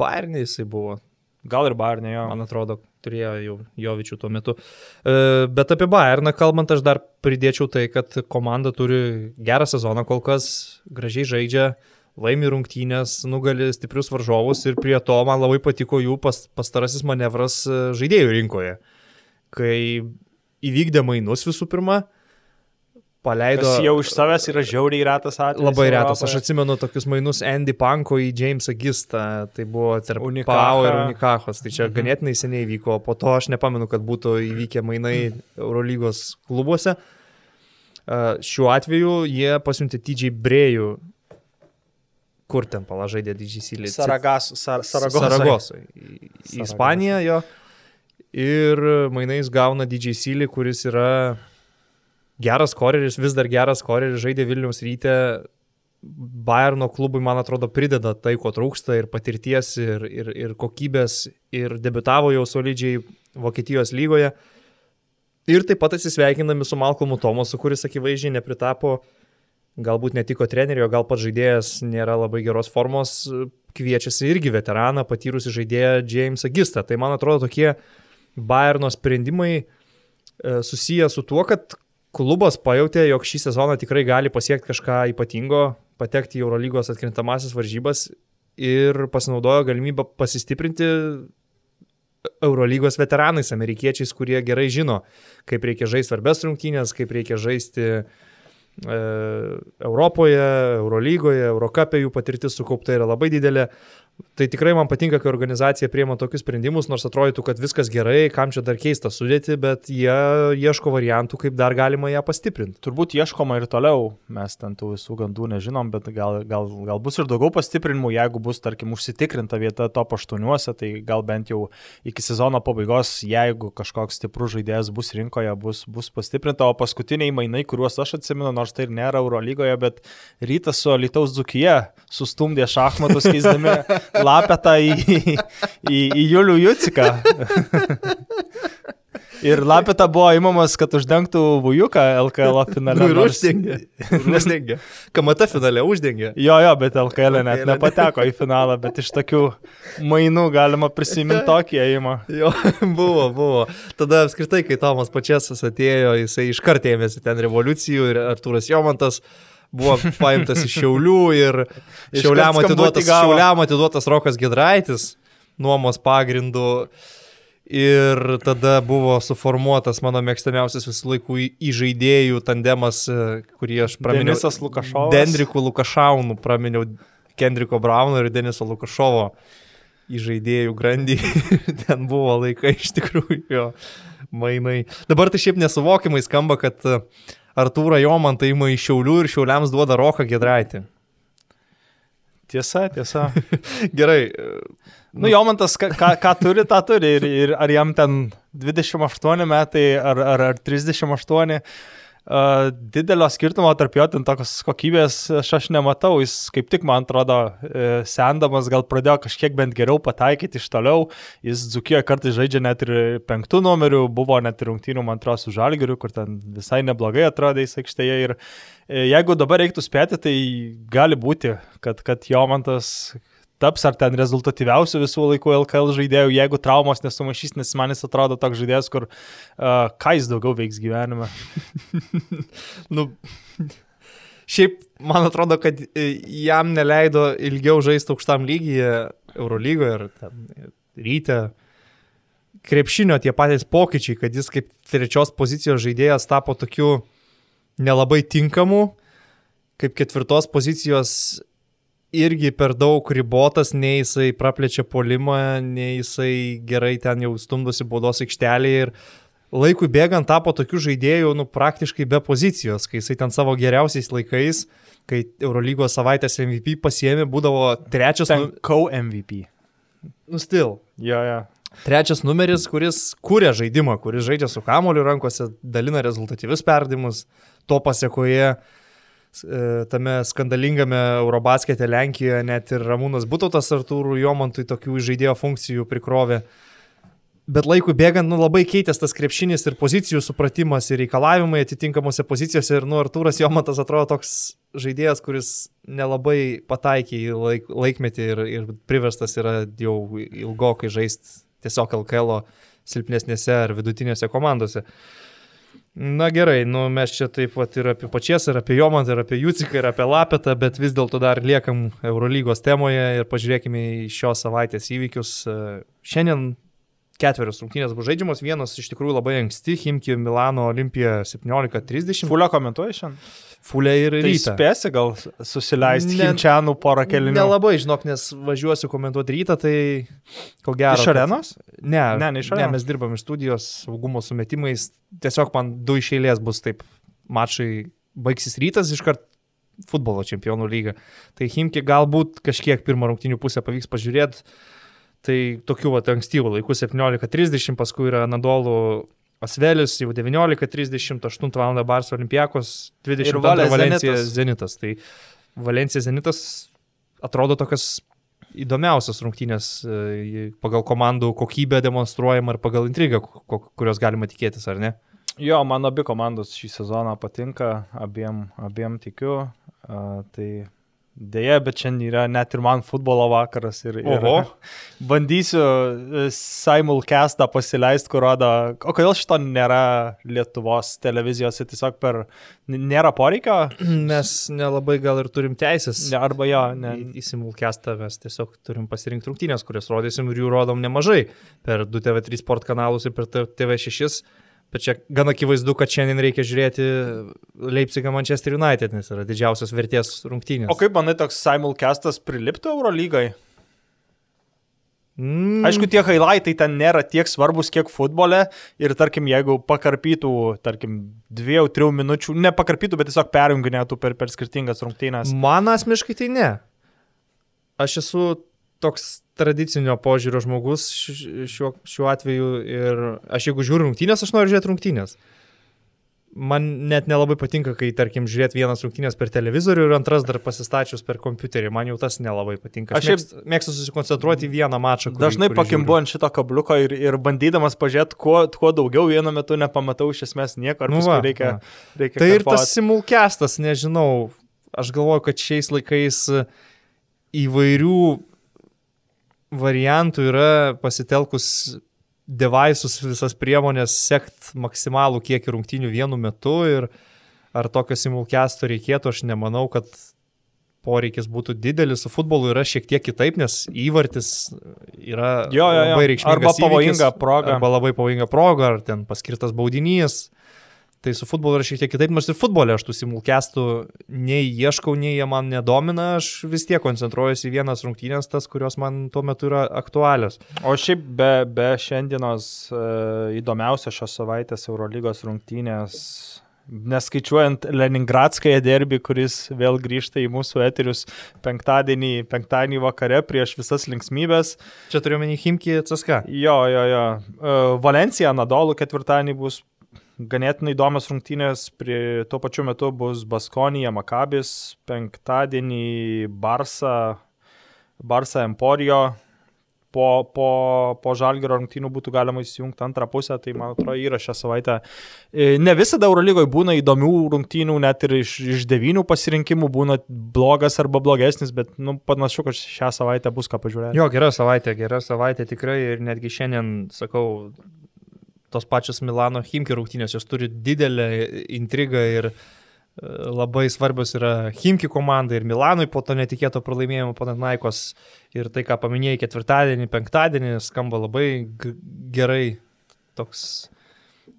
Bayernė jisai buvo. Gal ir Bayernė, jo. Man atrodo, turėjo jau Jovičių tuo metu. E, bet apie Bayerną kalbant, aš dar pridėčiau tai, kad komanda turi gerą sezoną kol kas, gražiai žaidžia, laimi rungtynės, nugali stiprius varžovus ir prie to man labai patiko jų pas, pastarasis manevras e, žaidėjų rinkoje, kai įvykdė mainus visų pirma, paleido. Kas jau iš savęs yra žiauriai retas atvejis. Labai retas. Aš atsimenu tokius mainus Andy Panko į Jamesą Gistą. Tai buvo tarp Pau ir Unikachos. Tai čia mhm. ganėtinai seniai vyko. Po to aš nepamenu, kad būtų įvykę mainai Eurolygos klubuose. Šiuo atveju jie pasiuntė TJ Brėjų. Kur ten palažaidė DJ Silė? Saragas, Sar Saragosai. Saragosai. Į, Ispaniją jo. Ir mainais gauna DJ Silė, kuris yra geras koreris, vis dar geras koreris, žaidė Vilniaus ryte. Bayerno klubui, man atrodo, prideda tai, ko trūksta ir patirties, ir, ir, ir kokybės, ir debitavo jau solidžiai Vokietijos lygoje. Ir taip pat atsisveikinami su Malcolmu Tomasu, kuris akivaizdžiai nepritapo, galbūt netiko trenerio, gal pats žaidėjas nėra labai geros formos, kviečiasi irgi veteraną, patyrusi žaidėją Jamesą Gistą. Tai man atrodo tokie Bayerno sprendimai e, susiję su tuo, kad klubas pajutė, jog šį sezoną tikrai gali pasiekti kažką ypatingo, patekti į Eurolygos atkrintamasis varžybas ir pasinaudojo galimybę pasistiprinti Eurolygos veteranais, amerikiečiais, kurie gerai žino, kaip reikia žaisti svarbės rungtynės, kaip reikia žaisti e, Europoje, Eurolygoje, Eurocapė jų patirtis sukaupta yra labai didelė. Tai tikrai man patinka, kai organizacija priema tokius sprendimus, nors atrodytų, kad viskas gerai, kam čia dar keista sudėti, bet jie ieško variantų, kaip dar galima ją pastiprinti. Turbūt ieškoma ir toliau, mes ten tų visų gandų nežinom, bet gal, gal, gal bus ir daugiau pastiprinimų, jeigu bus, tarkim, užsitikrinta vieta top 8, tai gal bent jau iki sezono pabaigos, jeigu kažkoks stiprus žaidėjas bus rinkoje, bus, bus pastiprinta, o paskutiniai mainai, kuriuos aš atsimenu, nors tai ir nėra Eurolygoje, bet rytas su Lietuvos Dzukija sustumdė šachmatus keisdami lapetą į, į, į Julių Juciką. Ir lapeta buvo įmamas, kad uždengtų Vujuką LKL finale. Nu, ir nors... uždengė. uždengė. Kamata finale uždengė. Jo, jo, bet LKL net nepateko į finalą, bet iš tokių mainų galima prisiminti tokį įėjimą. Jo, buvo, buvo. Tada apskritai, kai Tomas Pačiasas atėjo, jisai iškart ėmėsi ten revoliucijų ir Arturas Jomantas buvo paimtas iš Šiaulių ir Šiauliam atiduotas, Šiauliam atiduotas Rokas Gedraitis nuomos pagrindu. Ir tada buvo suformuotas mano mėgstamiausias visų laikų įžaidėjų tandemas, e, kurį aš praminiau. Denisas Lukašovas. Dendriku Lukašaunu praminiau Kendriko Brauno ir Deniso Lukašovo įžaidėjų grandį. Ten buvo laikai iš tikrųjų jo mainai. Dabar tai šiaip nesuvokiamai skamba, kad uh, Artūrą Jomantą įima iš Šiaulių ir Šiauliams duoda Roką Gedraitį. Tiesa, tiesa. Gerai. Nu, Jomantas, ką, ką, ką turi, tą turi. Ir, ir ar jam ten 28 metai, ar, ar, ar 38. Uh, didelio skirtumo tarp jo ten tokios kokybės aš, aš nematau, jis kaip tik man atrodo uh, sendamas gal pradėjo kažkiek bent geriau pataikyti iš toliau, jis dzukijoje kartais žaidžia net ir penktų numerių, buvo net ir rungtynių man atrodo su žalgiriu, kur ten visai neblogai atrodė jis aikštėje. Ir uh, jeigu dabar reiktų spėti, tai gali būti, kad, kad jo man tas taps ar ten rezultatyviausių visų laikų LKL žaidėjų, jeigu traumos nesumašys, nes man jis atrodo toks žaidėjas, kur uh, ką jis daugiau veiks gyvenime. nu, šiaip man atrodo, kad e, jam neleido ilgiau žaisti aukštam lygyje Eurolygoje ir ten ryte. Krepšinio tie patys pokyčiai, kad jis kaip trečios pozicijos žaidėjas tapo tokiu nelabai tinkamu, kaip ketvirtos pozicijos irgi per daug ribotas, nei jisai praplečia polimą, nei jisai gerai ten jau stumdosi baudos aikštelėje ir laikui bėgant tapo tokių žaidėjų, nu, praktiškai be pozicijos, kai jisai ten savo geriausiais laikais, kai Eurolygos savaitės MVP pasiemė, būdavo trečias... Nu... Kau MVP. Nustil. Jo, jo. Trečias numeris, kuris kūrė žaidimą, kuris žaidžia su kamoliu rankose, dalina rezultatyvius perdimus, to pasiekoje uh, tame skandalingame Eurobaskete Lenkijoje net ir Ramūnas Butautas Artūrų Jomantui tokių žaidėjo funkcijų prikrovė. Bet laikui bėgant, nu, labai keitės tas krepšinis ir pozicijų supratimas ir reikalavimai atitinkamose pozicijose. Ir, nu, Artūras Jomantas atrodo toks žaidėjas, kuris nelabai pataikė į laik, laikmetį ir, ir priverstas yra jau ilgokai žaisti tiesiog LKL silpnesnėse ar vidutinėse komandose. Uh, Na gerai, nu mes čia taip pat ir apie pačias, ir apie Jomantą, ir apie Juciką, ir apie Lapetą, bet vis dėlto dar liekam Eurolygos temoje ir pažiūrėkime į šios savaitės įvykius. Šiandien ketverios rungtynės bus žaidžiamos, vienos iš tikrųjų labai anksti, Himki Milano Olimpija 17.30. Fulio komentuoja šiandien? Fulė ir tai rytą. Spėsi gal susileisti ne, Himčianų porą kelinių? Nelabai, žinok, nes važiuosiu komentuoti rytą, tai ko gero. Iš arenos? Kad... Ne, ne, ne iš arenos. Ne, mes dirbam iš studijos saugumo sumetimais. Tiesiog man du iš eilės bus taip, mačai baigsis rytas iškart futbolo čempionų lyga. Tai Himki galbūt kažkiek pirmą rungtinių pusę pavyks pažiūrėti. Tai tokių va, ankstyvų laikų 17.30, paskui yra Nadolų Asvelis jau 19.30, 8 val. Barso Olimpijakos, 20 val. Valencija Zenitas. Zenitas. Tai Valencija Zenitas atrodo tokias įdomiausias rungtynės e, pagal komandų kokybę demonstruojama ir pagal intrigą, kurios galima tikėtis, ar ne? Jo, man abi komandos šį sezoną patinka, abiem, abiem tikiu. Uh, tai Deja, bet šiandien yra net ir man futbolo vakaras ir, ir bandysiu e, simulcastą pasileisti, kur rodo, o kodėl šito nėra Lietuvos televizijos, tiesiog per, nėra poreikio? Mes nelabai gal ir turim teisės. Ne, arba jo, ne. Į, į simulcastą mes tiesiog turim pasirinkti rungtynės, kurias rodysim ir jų rodom nemažai per 2TV3 sport kanalus ir per TV6 Bet čia gan akivaizdu, kad šiandien reikia žiūrėti Leipzigą Manchester United, nes yra didžiausios vertės rungtynės. O kaip manai toks simulcastas priliptų Eurolygai? Mm. Aišku, tie highlightai ten nėra tiek svarbus, kiek futbole ir tarkim, jeigu pakarpytų, tarkim, dviejų, trijų minučių, nepakarpytų, bet tiesiog perjunginėtų per, per skirtingas rungtynės. Man asmeniškai tai ne. Aš esu toks tradicinio požiūrio žmogus šiuo, šiuo atveju ir aš jeigu žiūriu rungtynės, aš noriu žiūrėti rungtynės. Man net nelabai patinka, kai, tarkim, žiūrėti vienas rungtynės per televizorių ir antras dar pasistačius per kompiuterį. Man jau tas nelabai patinka. Aš, aš mėgstu, mėgstu susikoncentruoti į vieną mačą. Kurį, dažnai pakimbu ant šito kabliuko ir, ir bandydamas pažiūrėti, kuo, kuo daugiau vienu metu nepamatau iš esmės nieko. Nu va, reikia, reikia tai ir tas simulkestas, nežinau. Aš galvoju, kad šiais laikais įvairių variantų yra pasitelkus devaisus, visas priemonės, sekt maksimalų kiekį rungtynių vienu metu ir ar tokio simulkesto reikėtų, aš nemanau, kad poreikis būtų didelis, su futbolu yra šiek tiek kitaip, nes įvartis yra jo, jo, jo. labai reikšmingas. Arba pavojinga proga. Arba labai pavojinga proga, ar ten paskirtas baudinys. Tai su futbolu yra šiek tiek kitaip, nors ir futbolė aš tų simulkestų nei ieškau, nei jie man nedomina, aš vis tiek koncentruojuosi į vienas rungtynės, tas, kurios man tuo metu yra aktualios. O šiaip be, be šiandienos e, įdomiausia šios savaitės Eurolygos rungtynės neskaičiuojant Leningradskąją derbį, kuris vėl grįžta į mūsų eterius penktadienį, penktadienį vakare prieš visas linksmybės. Čia turiu menį Himki CSK. Jo, jo, jo. E, Valencija, Nadolų ketvirtadienį bus ganėtinai įdomios rungtynės, prie tuo pačiu metu bus Baskonija, Makabis, penktadienį Barsa, Barsa Emporio, po, po, po žalgerio rungtynių būtų galima įsijungti antrą pusę, tai man atrodo yra šią savaitę. E, ne visada Eurolygoje būna įdomių rungtynių, net ir iš, iš devynių pasirinkimų būna blogas arba blogesnis, bet nu, panašu, kad šią savaitę bus ką pažiūrėti. Jo, gera savaitė, gera savaitė tikrai ir netgi šiandien, sakau, tos pačios Milano Himki rungtynės, jos turi didelę intrigą ir uh, labai svarbios yra Himki komandai ir Milanui po to netikėto pralaimėjimo Panatnaikos ir tai, ką paminėjai ketvirtadienį, penktadienį, skamba labai gerai, toks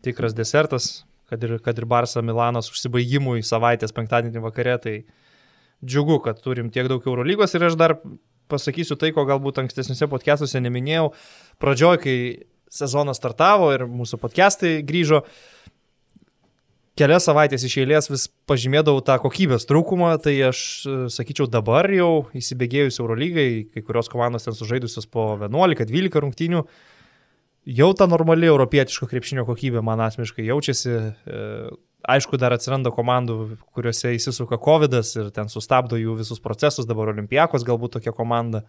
tikras desertas, kad ir, kad ir Barsa Milanas užsibaigimui savaitės penktadienį vakare, tai džiugu, kad turim tiek daug Eurolygos. Ir aš dar pasakysiu tai, ko galbūt ankstesniuose podcastuose neminėjau. Pradžioj, kai sezonas startavo ir mūsų podcastai grįžo, kelias savaitės iš eilės vis pažymėdavau tą kokybės trūkumą, tai aš e, sakyčiau dabar jau įsibėgėjus Eurolygai, kai kurios komandos ten sužaidusios po 11-12 rungtynių, jau ta normali europietiško krepšinio kokybė man asmeniškai jaučiasi. E, aišku, dar atsiranda komandų, kuriuose įsisuka COVID ir ten sustabdo jų visus procesus, dabar Olimpijakos galbūt tokia komanda,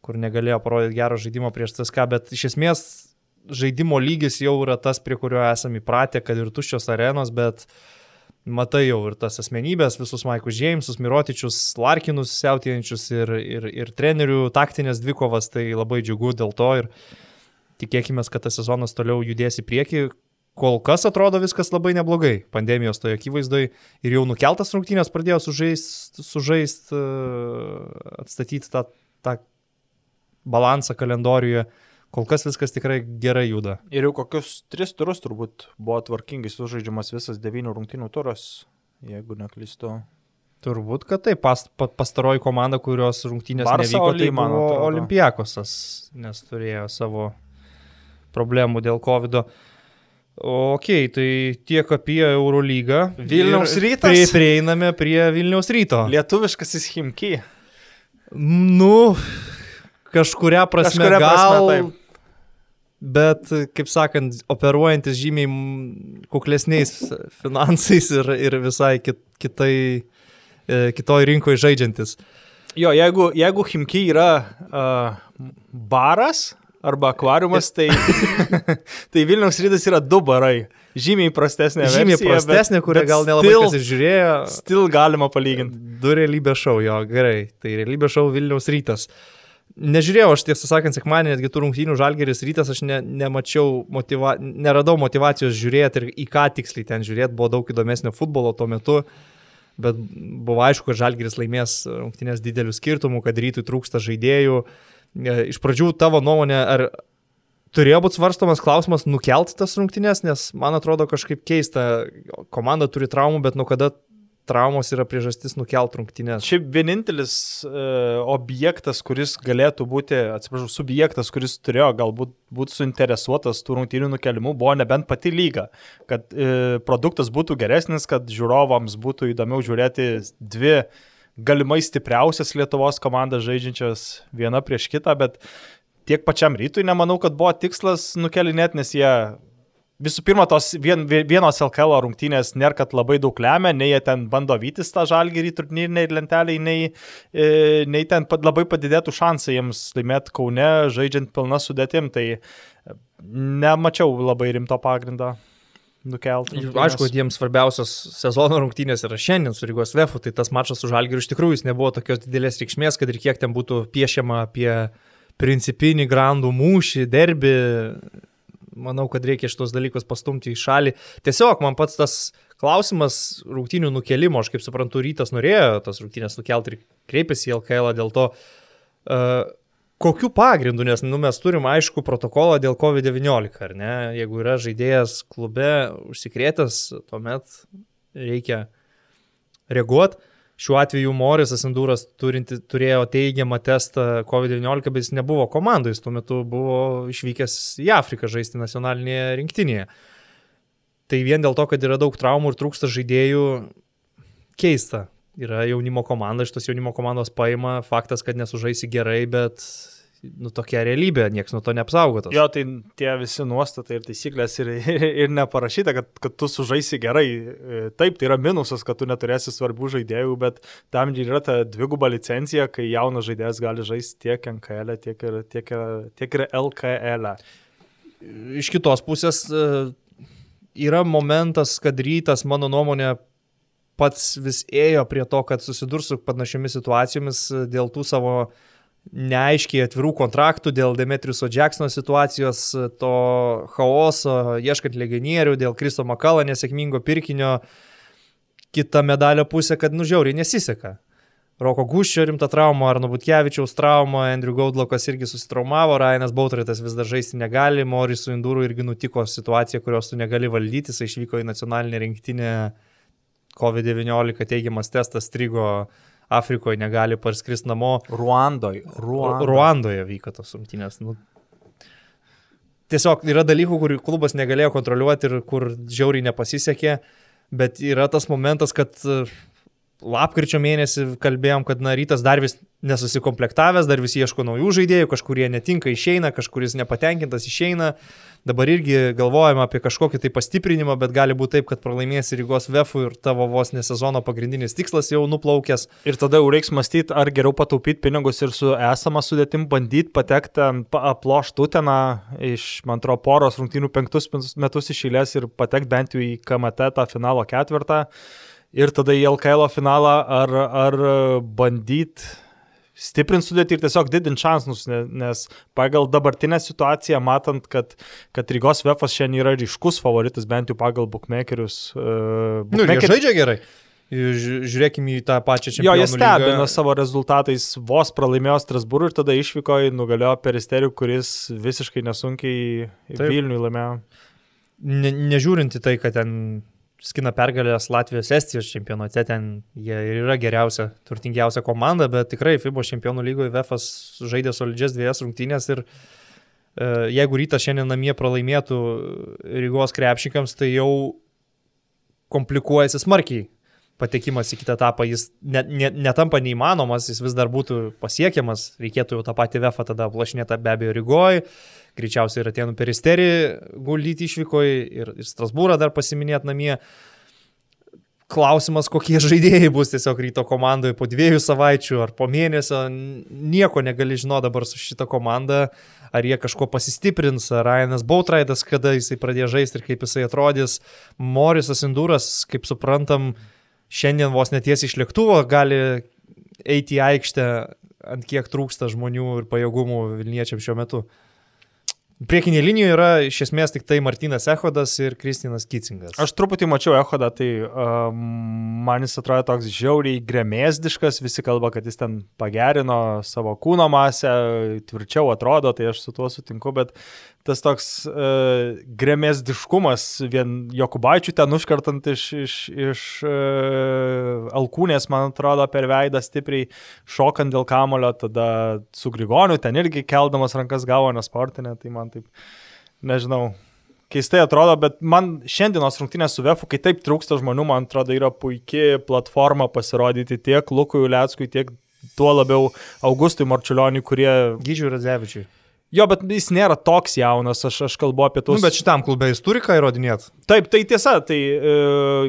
kur negalėjo parodyti gero žaidimo prieš CSK, bet iš esmės žaidimo lygis jau yra tas, prie kurio esame įpratę, kad ir tuščios arenos, bet matai jau ir tas asmenybės, visus Maikus Džeimsus, Mirotičius, Larkinus siautėjančius ir, ir, ir trenerių taktinės dvikovas, tai labai džiugu dėl to ir tikėkime, kad tas sezonas toliau judės į priekį. Kol kas atrodo viskas labai neblogai pandemijos toje akivaizdoje ir jau nukeltas rungtynės pradėjo sužaist, sužaist atstatyti tą, tą balansą kalendoriuje kol kas viskas tikrai gerai juda. Ir jau kokius tris turus turbūt buvo tvarkingai sužaidžiamas visas devynių rungtynių turas, jeigu neklystu. Turbūt, kad tai pas, pa, pastaroji komanda, kurios rungtynės Barsa, nevyko, tai man Olimpiakosas, nes turėjo savo problemų dėl COVID. -o. Ok, tai tiek apie Eurolygą. Vilniaus rytas. Prie, prieiname prie Vilniaus ryto. Lietuviškasis Himki. Nu, kažkuria prasme, kažkuria prasme gal, taip bet, kaip sakant, operuojantis žymiai kuklesniais finansais ir, ir visai kit, kitai, e, kitoj rinkoje žaidžiantis. Jo, jeigu, jeigu Himki yra uh, baras arba akvariumas, tai, tai Vilniaus rytas yra du barai. Žymiai prastesnė. Žymiai versija, prastesnė, bet, kurią gal nelabai still, kas žiūrėjo. Stil galima palyginti. Du realybės šau, jo, gerai. Tai realybės šau Vilniaus rytas. Uh, Nežiūrėjau, aš tiesą sakant, sekmanį netgi tų rungtynių žalgeris rytas, aš ne, nemačiau, motiva, neradau motivacijos žiūrėti ir į ką tiksliai ten žiūrėti, buvo daug įdomesnio futbolo tuo metu, bet buvo aišku, kad žalgeris laimės rungtynės didelių skirtumų, kad rytui trūksta žaidėjų. E, iš pradžių tavo nuomonė, ar turėjo būti svarstomas klausimas nukelti tas rungtynės, nes man atrodo kažkaip keista, komanda turi traumų, bet nuo kada traumos yra priežastis nukelt rungtynės. Šiaip vienintelis e, objektas, kuris galėtų būti, atsiprašau, subjektas, kuris turėjo galbūt būti suinteresuotas tų rungtynių nukelimu, buvo nebent pati lyga. Kad e, produktas būtų geresnis, kad žiūrovams būtų įdomiau žiūrėti dvi galimai stipriausias Lietuvos komandas žaidžiančias viena prieš kitą, bet tiek pačiam rytui nemanau, kad buvo tikslas nukelinėti, nes jie visų pirma, tos vien, vienos LKL rungtynės nėra, kad labai daug lemia, nei jie ten bando vytis tą žalgyrį turnyriniai lenteliai, nei, e, nei ten labai padidėtų šansai jiems laimėti Kaune, žaidžiant pilna sudėtim, tai e, nemačiau labai rimto pagrindo. Nukelti. Aišku, jiems svarbiausios sezono rungtynės yra šiandien su Rygos Vefu, tai tas mačas su Žalgiriu iš tikrųjų jis nebuvo tokios didelės reikšmės, kad ir kiek ten būtų piešiama apie principinį grandų mūšį, derbi, manau, kad reikia šitos dalykus pastumti į šalį. Tiesiog man pats tas klausimas rungtinių nukelimo, aš kaip suprantu, rytas norėjo tas rungtinės nukelti ir kreipėsi į LKL dėl to, uh, kokiu pagrindu, nes nu, mes turim aišku protokolą dėl COVID-19, ar ne? Jeigu yra žaidėjas klube užsikrėtęs, tuomet reikia reaguoti. Šiuo atveju Morisas turinti, turėjo teigiamą testą COVID-19, bet jis nebuvo komandoje, jis tuo metu buvo išvykęs į Afriką žaisti nacionalinėje rinktinėje. Tai vien dėl to, kad yra daug traumų ir trūksta žaidėjų, keista. Yra jaunimo komanda, iš tos jaunimo komandos paima, faktas, kad nesužaisi gerai, bet nu, tokia realybė, niekas nuo to neapsaugotas. Jo, tai tie visi nuostatai ir taisyklės ir, ir, ir neparašyta, kad, kad tu sužaisi gerai. E, taip, tai yra minusas, kad tu neturėsi svarbių žaidėjų, bet tam yra ta dviguba licencija, kai jaunas žaidėjas gali žaisti tiek NKL, e, tiek ir, tiek ir, tiek ir LKL. E. Iš kitos pusės yra momentas, kad rytas, mano nuomonė, pats vis ėjo prie to, kad susidurs su panašiomis situacijomis dėl tų savo uh, neaiškiai atvirų kontraktų dėl Demetriuso Jacksono situacijos, to chaoso, ieškant legionierių, dėl Kristo Makalo nesėkmingo pirkinio. Kita medalio pusė, kad nužiauriai nesiseka. Roko Guščio rimta trauma, Arno Butkevičiaus trauma, Andrew Gaudlokas irgi susitraumavo, Ryanas Bautritas vis dar žaisti negali, Morisų Indūrų irgi nutiko situacija, kurios tu negali valdyti, jis išvyko į nacionalinę rinktinę, COVID-19 teigiamas testas strigo uh, Afrikoje negali parskristi namo. Ruandoje. Ruandoje, Ruandoje vyko tos rungtynės. Nu, tiesiog yra dalykų, kur klubas negalėjo kontroliuoti ir kur žiauriai nepasisekė, bet yra tas momentas, kad e, lapkričio mėnesį kalbėjom, kad na, rytas dar vis nesusikomplektavęs, dar vis ieško naujų žaidėjų, kažkurie netinka išeina, kažkuris nepatenkintas išeina. Dabar irgi galvojame apie kažkokį tai pastiprinimą, bet gali būti taip, kad pralaimėsi Rygos VEFų ir tavo vos ne sezono pagrindinis tikslas jau nuplaukęs. Ir tada jau reiks mąstyti, ar geriau pataupyti pinigus ir su esama sudėtim bandyti patekti ant aploštų teną iš, man atrodo, poros rungtynių penktus metus išėlės ir patekti bent jau į KMT tą finalo ketvirtą. Ir tada į LKL finalą ar, ar bandyti stiprint sudėti ir tiesiog didint šansus, nes pagal dabartinę situaciją, matant, kad, kad Rygos Vefas šiandien yra ryškus favoritas, bent jau pagal bookmakerius. Uh, bookmaker... Nu, žaidžia gerai. Žiūrėkime į tą pačią čempionų lygą. Jo, jie stebina savo rezultatais, vos pralaimėjo Strasbūrų ir tada išvyko į nugalėjo Peristerių, kuris visiškai nesunkiai Vilniui laimėjo. Ne, nežiūrint į tai, kad ten skina pergalės Latvijos Estijos čempionate, ten jie ir yra geriausia, turtingiausia komanda, bet tikrai FIBO čempionų lygoje VFas žaidė solidžias dviejas rungtynės ir e, jeigu rytas šiandien namie pralaimėtų Rygos krepšikams, tai jau komplikuojasi smarkiai patekimas į kitą etapą, jis net, net, netampa neįmanomas, jis vis dar būtų pasiekiamas, reikėtų jau tą patį VFą tada plašinėti be abejo Rygoje greičiausiai ir Atenų peristerį guldyti išvykoje ir, ir Strasbūrą dar pasiminėti namie. Klausimas, kokie žaidėjai bus tiesiog ryto komandoje po dviejų savaičių ar po mėnesio, nieko negali žinoti dabar su šita komanda, ar jie kažko pasistiprins, ar Ryanas Bautraidas, kada jisai pradės žaisti ir kaip jisai atrodys. Morisas Indūras, kaip suprantam, šiandien vos neties iš lėktuvo gali eiti į aikštę, ant kiek trūksta žmonių ir pajėgumų Vilniečiam šiuo metu. Priekinė linija yra iš esmės tik tai Martinas Ehodas ir Kristinas Kitsingas. Aš truputį mačiau Ehodą, tai uh, man jis atrodo toks žiauriai gremėsdiškas, visi kalba, kad jis ten pagerino savo kūno masę, tvirčiau atrodo, tai aš su tuo sutinku, bet tas toks uh, gremėsdiškumas, vien Jokubaičių ten užkartant iš, iš, iš uh, alkūnės, man atrodo, per veidą stipriai šokant dėl kamulio, tada su Grigoniu ten irgi keldamas rankas gavo nesportinę, tai man taip, nežinau, keistai atrodo, bet man šiandienos rungtynės su Vefu, kai taip trūksta žmonių, man atrodo, yra puikia platforma pasirodyti tiek Lukui Uleckui, tiek tuo labiau Augustui Marčiulioniui, kurie... Gyžiui Radzevičiui. Jo, bet jis nėra toks jaunas, aš, aš kalbu apie tuos. Nu, bet šitam klube jis turi ką įrodinėti. Taip, tai tiesa, tai e,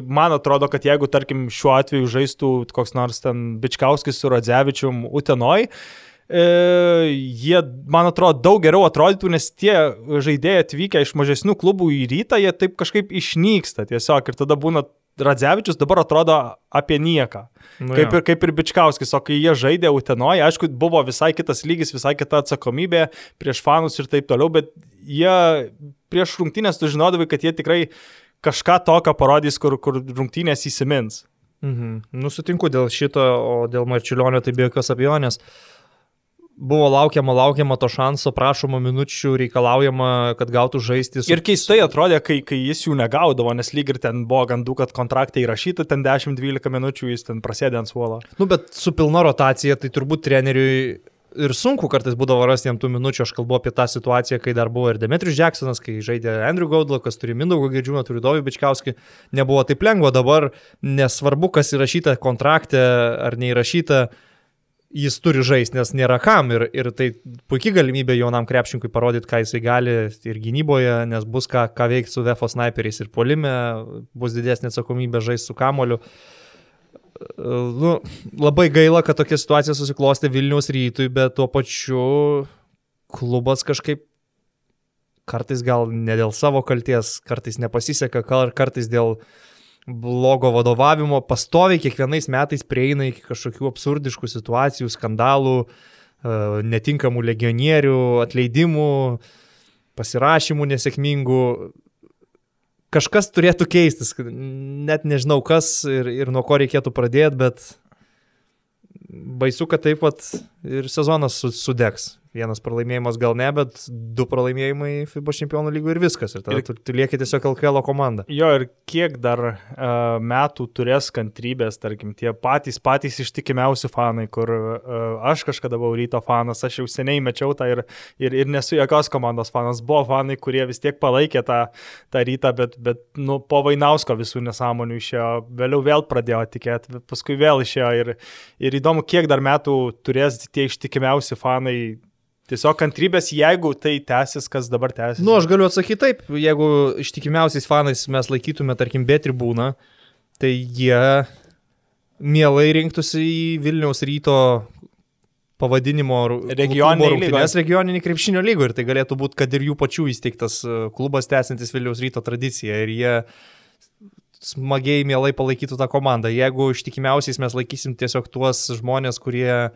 man atrodo, kad jeigu, tarkim, šiuo atveju žaistų koks nors ten Bičkauskis su Radzevičium Utenoj, e, jie, man atrodo, daug geriau atrodytų, nes tie žaidėjai atvykę iš mažesnių klubų į rytą, jie taip kažkaip išnyksta tiesiog ir tada būna Radzevičius dabar atrodo apie nieką. Nu, kaip, ir, kaip ir Bičkauskis, o kai jie žaidė Utenoje, aišku, buvo visai kitas lygis, visai kita atsakomybė prieš fanus ir taip toliau, bet jie prieš rungtynės tu žinodavai, kad jie tikrai kažką tokio parodys, kur, kur rungtynės įsimins. Mhm. Nusutinku dėl šito, o dėl Marčiulionio tai be jokios abejonės. Uh, buvo laukiama, laukiama to šanso, prašoma minučių, reikalaujama, kad gautų žaisti. Su... Ir keistai atrodė, kai, kai jis jų negaudavo, nes lyg ir ten buvo gandų, kad kontraktai įrašyti, ten 10-12 minučių jis ten prasėdė ant suolo. Nu, bet su pilna rotacija, tai turbūt treneriui ir sunku kartais būdavo rasti jam tų minučių, aš kalbu apie tą situaciją, kai dar buvo ir Demetrius Jacksonas, kai žaidė Andrew Gaudlakas, turi Mindaugo Gedžiūną, turi Dovį Bičkauskį, nebuvo taip lengva, dabar nesvarbu, kas įrašyta kontrakte ar neįrašyta, jis turi žaisti, nes nėra kam ir, ir tai puikia galimybė jaunam krepšininkui parodyti, ką jisai gali ir gynyboje, nes bus ką, ką veikti su VFO snaiperiais ir polime, bus didesnė atsakomybė žaisti su kamoliu. Nu, labai gaila, kad tokia situacija susiklostė Vilnius rytui, bet tuo pačiu klubas kažkaip kartais gal ne dėl savo kalties, kartais nepasiseka, kartais dėl uh, blogo vadovavimo pastoviai kiekvienais metais prieina iki kažkokių absurdiškų situacijų, skandalų, e, netinkamų legionierių, atleidimų, pasirašymų nesėkmingų. Kažkas turėtų keistis, net nežinau kas ir, ir nuo ko reikėtų pradėti, bet baisu, kad taip pat ir sezonas sudegs. Vienas pralaimėjimas gal ne, bet du pralaimėjimai FIBA čempionų lygų ir viskas. Ir tada ir, tu, tu lieki tiesiog LKL komanda. Jo, ir kiek dar uh, metų turės kantrybės, tarkim, tie patys, patys ištikimiausi fanai, kur uh, aš kažkada buvau ryto fanas, aš jau seniai mečiau tą ir, ir, ir nesu jokios komandos fanas. Buvo fanai, kurie vis tiek palaikė tą, tą rytą, bet, bet nu, po Vainausko visų nesąmonių išėjo, vėliau vėl pradėjo tikėti, paskui vėl išėjo. Ir, ir įdomu, kiek dar metų turės tie ištikimiausi fanai. Tiesiog kantrybės, jeigu tai tęsis, kas dabar tęsis. Nu, aš galiu atsakyti taip, jeigu ištikimiausiais fanais mes laikytume, tarkim, B tribūną, tai jie mielai rinktųsi į Vilniaus ryto pavadinimo regioninį rungtynės regioninį krepšinio lygų ir tai galėtų būti, kad ir jų pačių įsteigtas e, klubas tęsintis Vilniaus ryto tradiciją ir jie smagiai mielai palaikytų tą komandą. Jeigu ištikimiausiais mes laikysim tiesiog tuos žmonės, kurie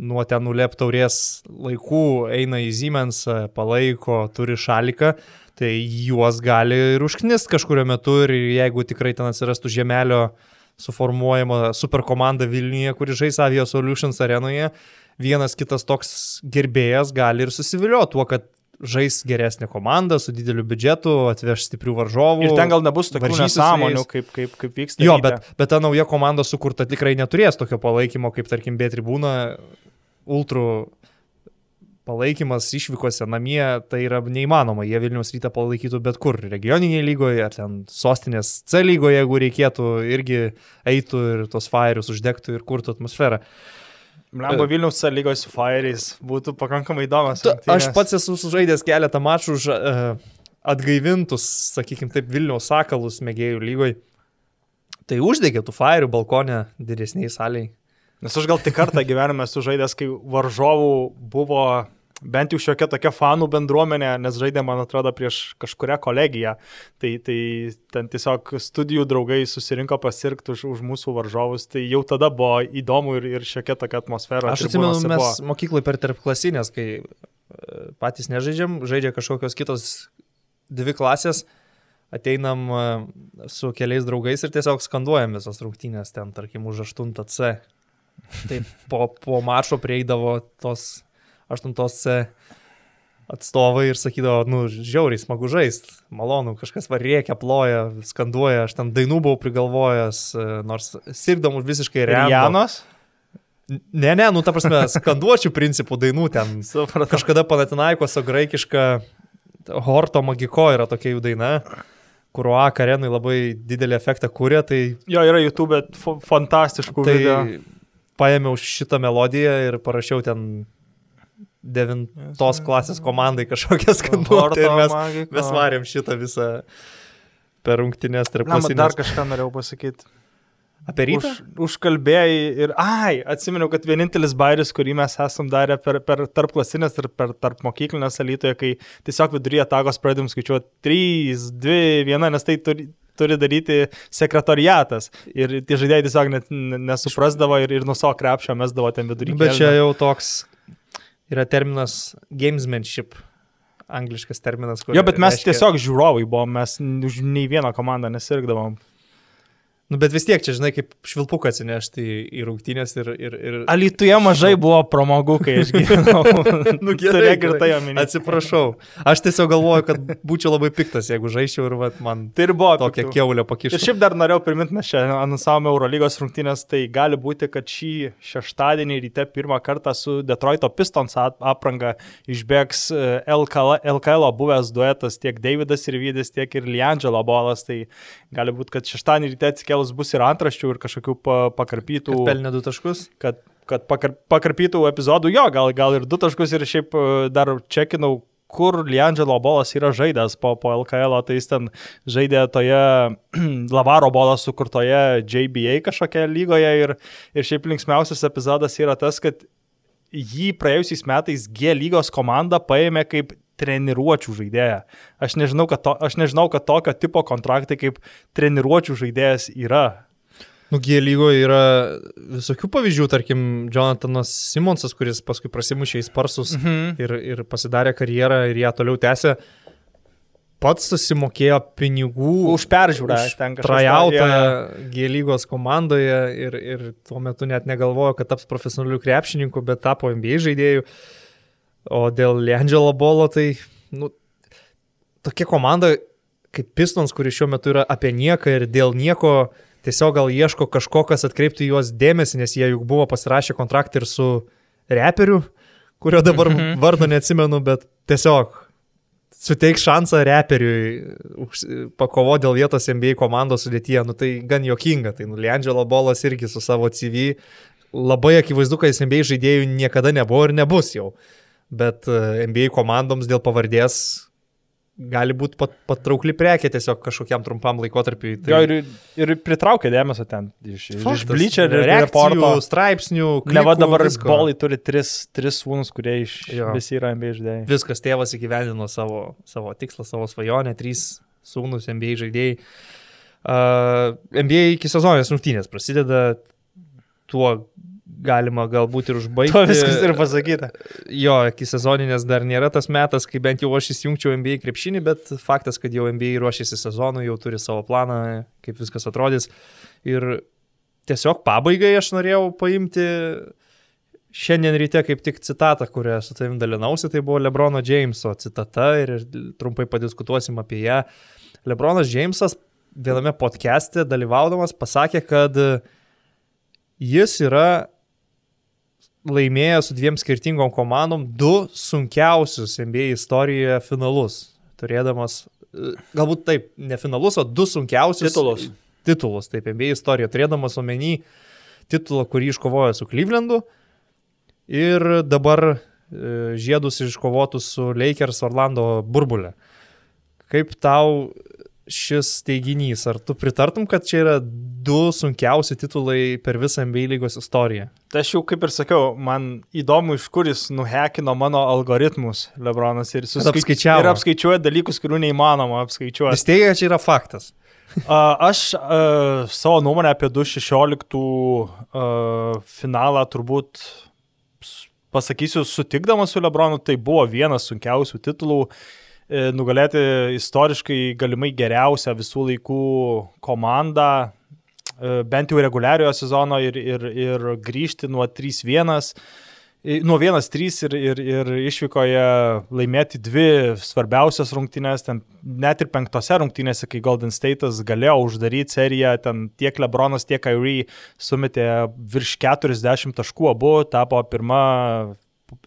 nuo ten nulep taurės laikų eina į Siemens, palaiko, turi šaliką, tai juos gali ir užknist kažkurio metu ir jeigu tikrai ten atsirastų žemelio suformuojama superkomanda Vilniuje, kuri žais Avio Solutions arenoje, vienas kitas toks gerbėjas gali ir susivilioti tuo, kad žais geresnė komanda su dideliu biudžetu, atveš stiprių varžovų. Ir ten gal nebus tokių nesąmonių, kaip, kaip, kaip vyksta. Jo, bet, bet ta nauja komanda sukurta tikrai neturės tokio palaikymo, kaip tarkim B tribūna ultrų palaikymas išvykose namie, tai yra neįmanoma. Jie Vilnius rytą palaikytų bet kur, regioninėje lygoje, ar ten sostinės C lygoje, jeigu reikėtų, irgi eitų ir tos fairius uždegtų ir kurtų atmosferą. Lembo Vilnius C lygos su fairiais būtų pakankamai įdomas. Tu, aš pats esu sužaidęs keletą mačų už uh, atgaivintus, sakykime taip, Vilniaus sakalus mėgėjų lygoje. Tai uždegė tų fairių balkonę didesniai saliai. Nes aš gal tik kartą gyvenime esu žaidęs, kai varžovų buvo bent jau šiokia tokia fanų bendruomenė, nes žaidė, man atrodo, prieš kažkuria kolegiją. Tai, tai ten tiesiog studijų draugai susirinko pasirkti už, už mūsų varžovus. Tai jau tada buvo įdomu ir, ir šiokia tokia atmosfera. Aš atsimenu, mes buvo. mokyklai per tarp klasinės, kai e, patys nežaidžiam, žaidžia kažkokios kitos dvi klasės ateinam e, su keliais draugais ir tiesiog skanduojam visas rungtynės ten, tarkim, už 8C Tai po, po mačo prieidavo tos 8C atstovai ir sakydavo, nu, žiauriai smagu žaisti, malonu, kažkas varėkia, ploja, skanduoja, aš ten dainų buvau prigalvojęs, e, nors sirgdom už visiškai remą. Janos? Ne, ne, nu, ta prasme, skanduočių principų dainų ten. Supratau. Kažkada Panatinaikoso graikiška Horto Magiko yra tokia jų daina kur OA karenui labai didelį efektą kūrė, tai... Jo, yra YouTube fantastiškų tai, video paėmiau šitą melodiją ir parašiau ten devintos klasės komandai kažkokią skanduotę ir mes, mes varėm šitą visą per rungtynės tarp klasinės. Dar kažką norėjau pasakyti. Apie rytą? Už, užkalbėjai ir, ai, atsimenu, kad vienintelis bairis, kurį mes esam darę per, per tarp klasinės ir per tarp mokyklinės alytoje, kai tiesiog viduryje tagos pradėm skaičiuoti 3, 2, 1, nes tai turi, turi daryti sekretariatas. Ir tie žaidėjai tiesiog net nesuprasdavo ir, ir nuo savo krepšio mesdavo ten vidurį. Bet čia jau toks yra terminas gamesmanship. Angliškas terminas. Jo, bet mes reiškia... tiesiog žiūrovai buvom, mes už nei vieną komandą nesirgdavom. Nu, bet vis tiek čia, žinai, kaip švilpuką atsinešti į, į rungtynės ir... ir, ir... Alituje mažai buvo pramogų, kai aš gyvenau. nu, Turėk ir tai omenyje. Atsiprašau. Aš tiesiog galvoju, kad būčiau labai piktas, jeigu žaičiau ir vat, man Tai ir buvo tokia keulė Ir pakišta. šiaip dar norėjau priminti, mes čia anonsavome Eurolygos rungtynės, tai gali būti, kad šį šeštadienį ryte pirmą kartą su Detroito Pistons ap- apranga išbėgs e, LKL, LKL buvęs duetas tiek Davidas ir Vydis, tiek ir Liangelo bolas. Tai gali būti, kad šeštadienį ryte atsikėlus bus ir antraščių ir kažkokių pa, pakarpytų. Kad pelnė du taškus. kad, kad pakar, pakarpytų epizodų, jo, gal, gal ir du taškus ir šiaip e, dar čekinau, kur Liangelo bolas yra žaidęs po, po LKL, tai jis ten žaidė toje Lavaro bolas sukurtoje JBA kažkokioje lygoje ir, ir šiaip linksmiausias epizodas yra tas, kad jį praėjusiais metais G lygos komanda paėmė kaip treniruočių žaidėją. Aš nežinau, kad, to, aš nežinau, kad tokio tipo kontraktai kaip treniruočių žaidėjas yra. Nu, G lygoje yra visokių pavyzdžių, tarkim, Jonathanas Simonsas, kuris paskui prasimušė į sparsus Mhm. ir, ir pasidarė karjerą ir ją toliau tęsė, pats susimokėjo pinigų Už peržiūrą. trajautą. G lygos komandoje ir, ir tuo metu net negalvojo, kad taps profesionaliu krepšininku, bet tapo NBA žaidėjų. O dėl Leandželo bolo, tai nu, tokia komanda kaip Pistons, kuri šiuo metu yra apie nieką ir dėl nieko tiesiog gal ieško kažko, kas atkreiptų juos dėmesį, nes jie juk buvo pasirašę kontraktą ir su reperiu, kurio dabar Mhm. vardo neatsimenu, bet tiesiog suteik šansą reperiui pakovo dėl vietos NBA komandos sudėtyje, nu tai gan jokinga, tai nu Leandželo bolas irgi su savo CV labai akivaizdu, kad jis NBA žaidėjų niekada nebuvo ir nebus jau, bet e, NBA komandoms dėl pavardės gali būti pat, patraukli prekė tiesiog kažkokiam trumpam laikotarpiui. Jo, ir, ir pritraukė dėmesio ten iš, iš Faktas. Bleacher ir reakcijų, reporto. straipsnių, Ne, va klikų, dabar visko. bolai turi tris, tris sūnus, kurie iš Jo. visi yra NBA žaidėjai. Viskas tėvas įgyvendino savo, savo tikslą, savo svajonę, trys sūnus NBA žaidėjai. Uh, NBA iki sezoninės rungtynės prasideda, tuo galima galbūt ir užbaigti. Tuo viskas ir pasakyta. Jo, iki sezoninės dar nėra tas metas, kai bent jau aš įsijungčiau NBA krepšinį, bet faktas, kad jau NBA ruošiasi sezonui, jau turi savo planą, kaip viskas atrodys. Ir tiesiog pabaigai aš norėjau paimti šiandien ryte kaip tik citatą, kurią su tavim dalinausi, tai buvo Lebrono Jameso citata ir trumpai padiskutuosim apie ją. Lebronas Jamesas viename podcast'e dalyvaudamas pasakė, kad jis yra laimėjęs su dviem skirtingom komandom du sunkiausius NBA istorijoje finalus. Turėdamas, e, galbūt taip, ne finalus, o du sunkiausius Titulus. Titulus, taip, NBA istorijoje. Turėdamas omeny titulą, kurį iškovojo su Clevelandu ir dabar e, žiedus iškovotus su Lakers Orlando burbulė. Kaip tau šis teiginys, ar tu pritartum, kad čia yra du sunkiausi titulai per visą NBA lygos istoriją? Tai aš jau kaip ir sakiau, man įdomu, iš kur jis nuhekino mano algoritmus, Lebronas, ir, Kad apskaičiavo. ir apskaičiuoja dalykus, kurių neįmanoma apskaičiuoti. Jis teigia, čia yra faktas. A, Aš a, savo nuomonę apie 2016 a, finalą turbūt pasakysiu sutikdamas su Lebronu, tai buvo vienas sunkiausių titulų. e, Nugalėti istoriškai galimai geriausią visų laikų komandą, e, bent jau reguliariojo sezono ir, ir, ir grįžti nuo 3-1 I- Nuo 1-3 ir, ir, ir išvykoje laimėti dvi svarbiausias rungtynės, ten net ir penktose rungtynėse, kai Golden State'as galėjo uždaryti seriją, ten tiek Lebronas, tiek Kyrie sumetė virš 40 taškų, abu tapo pirma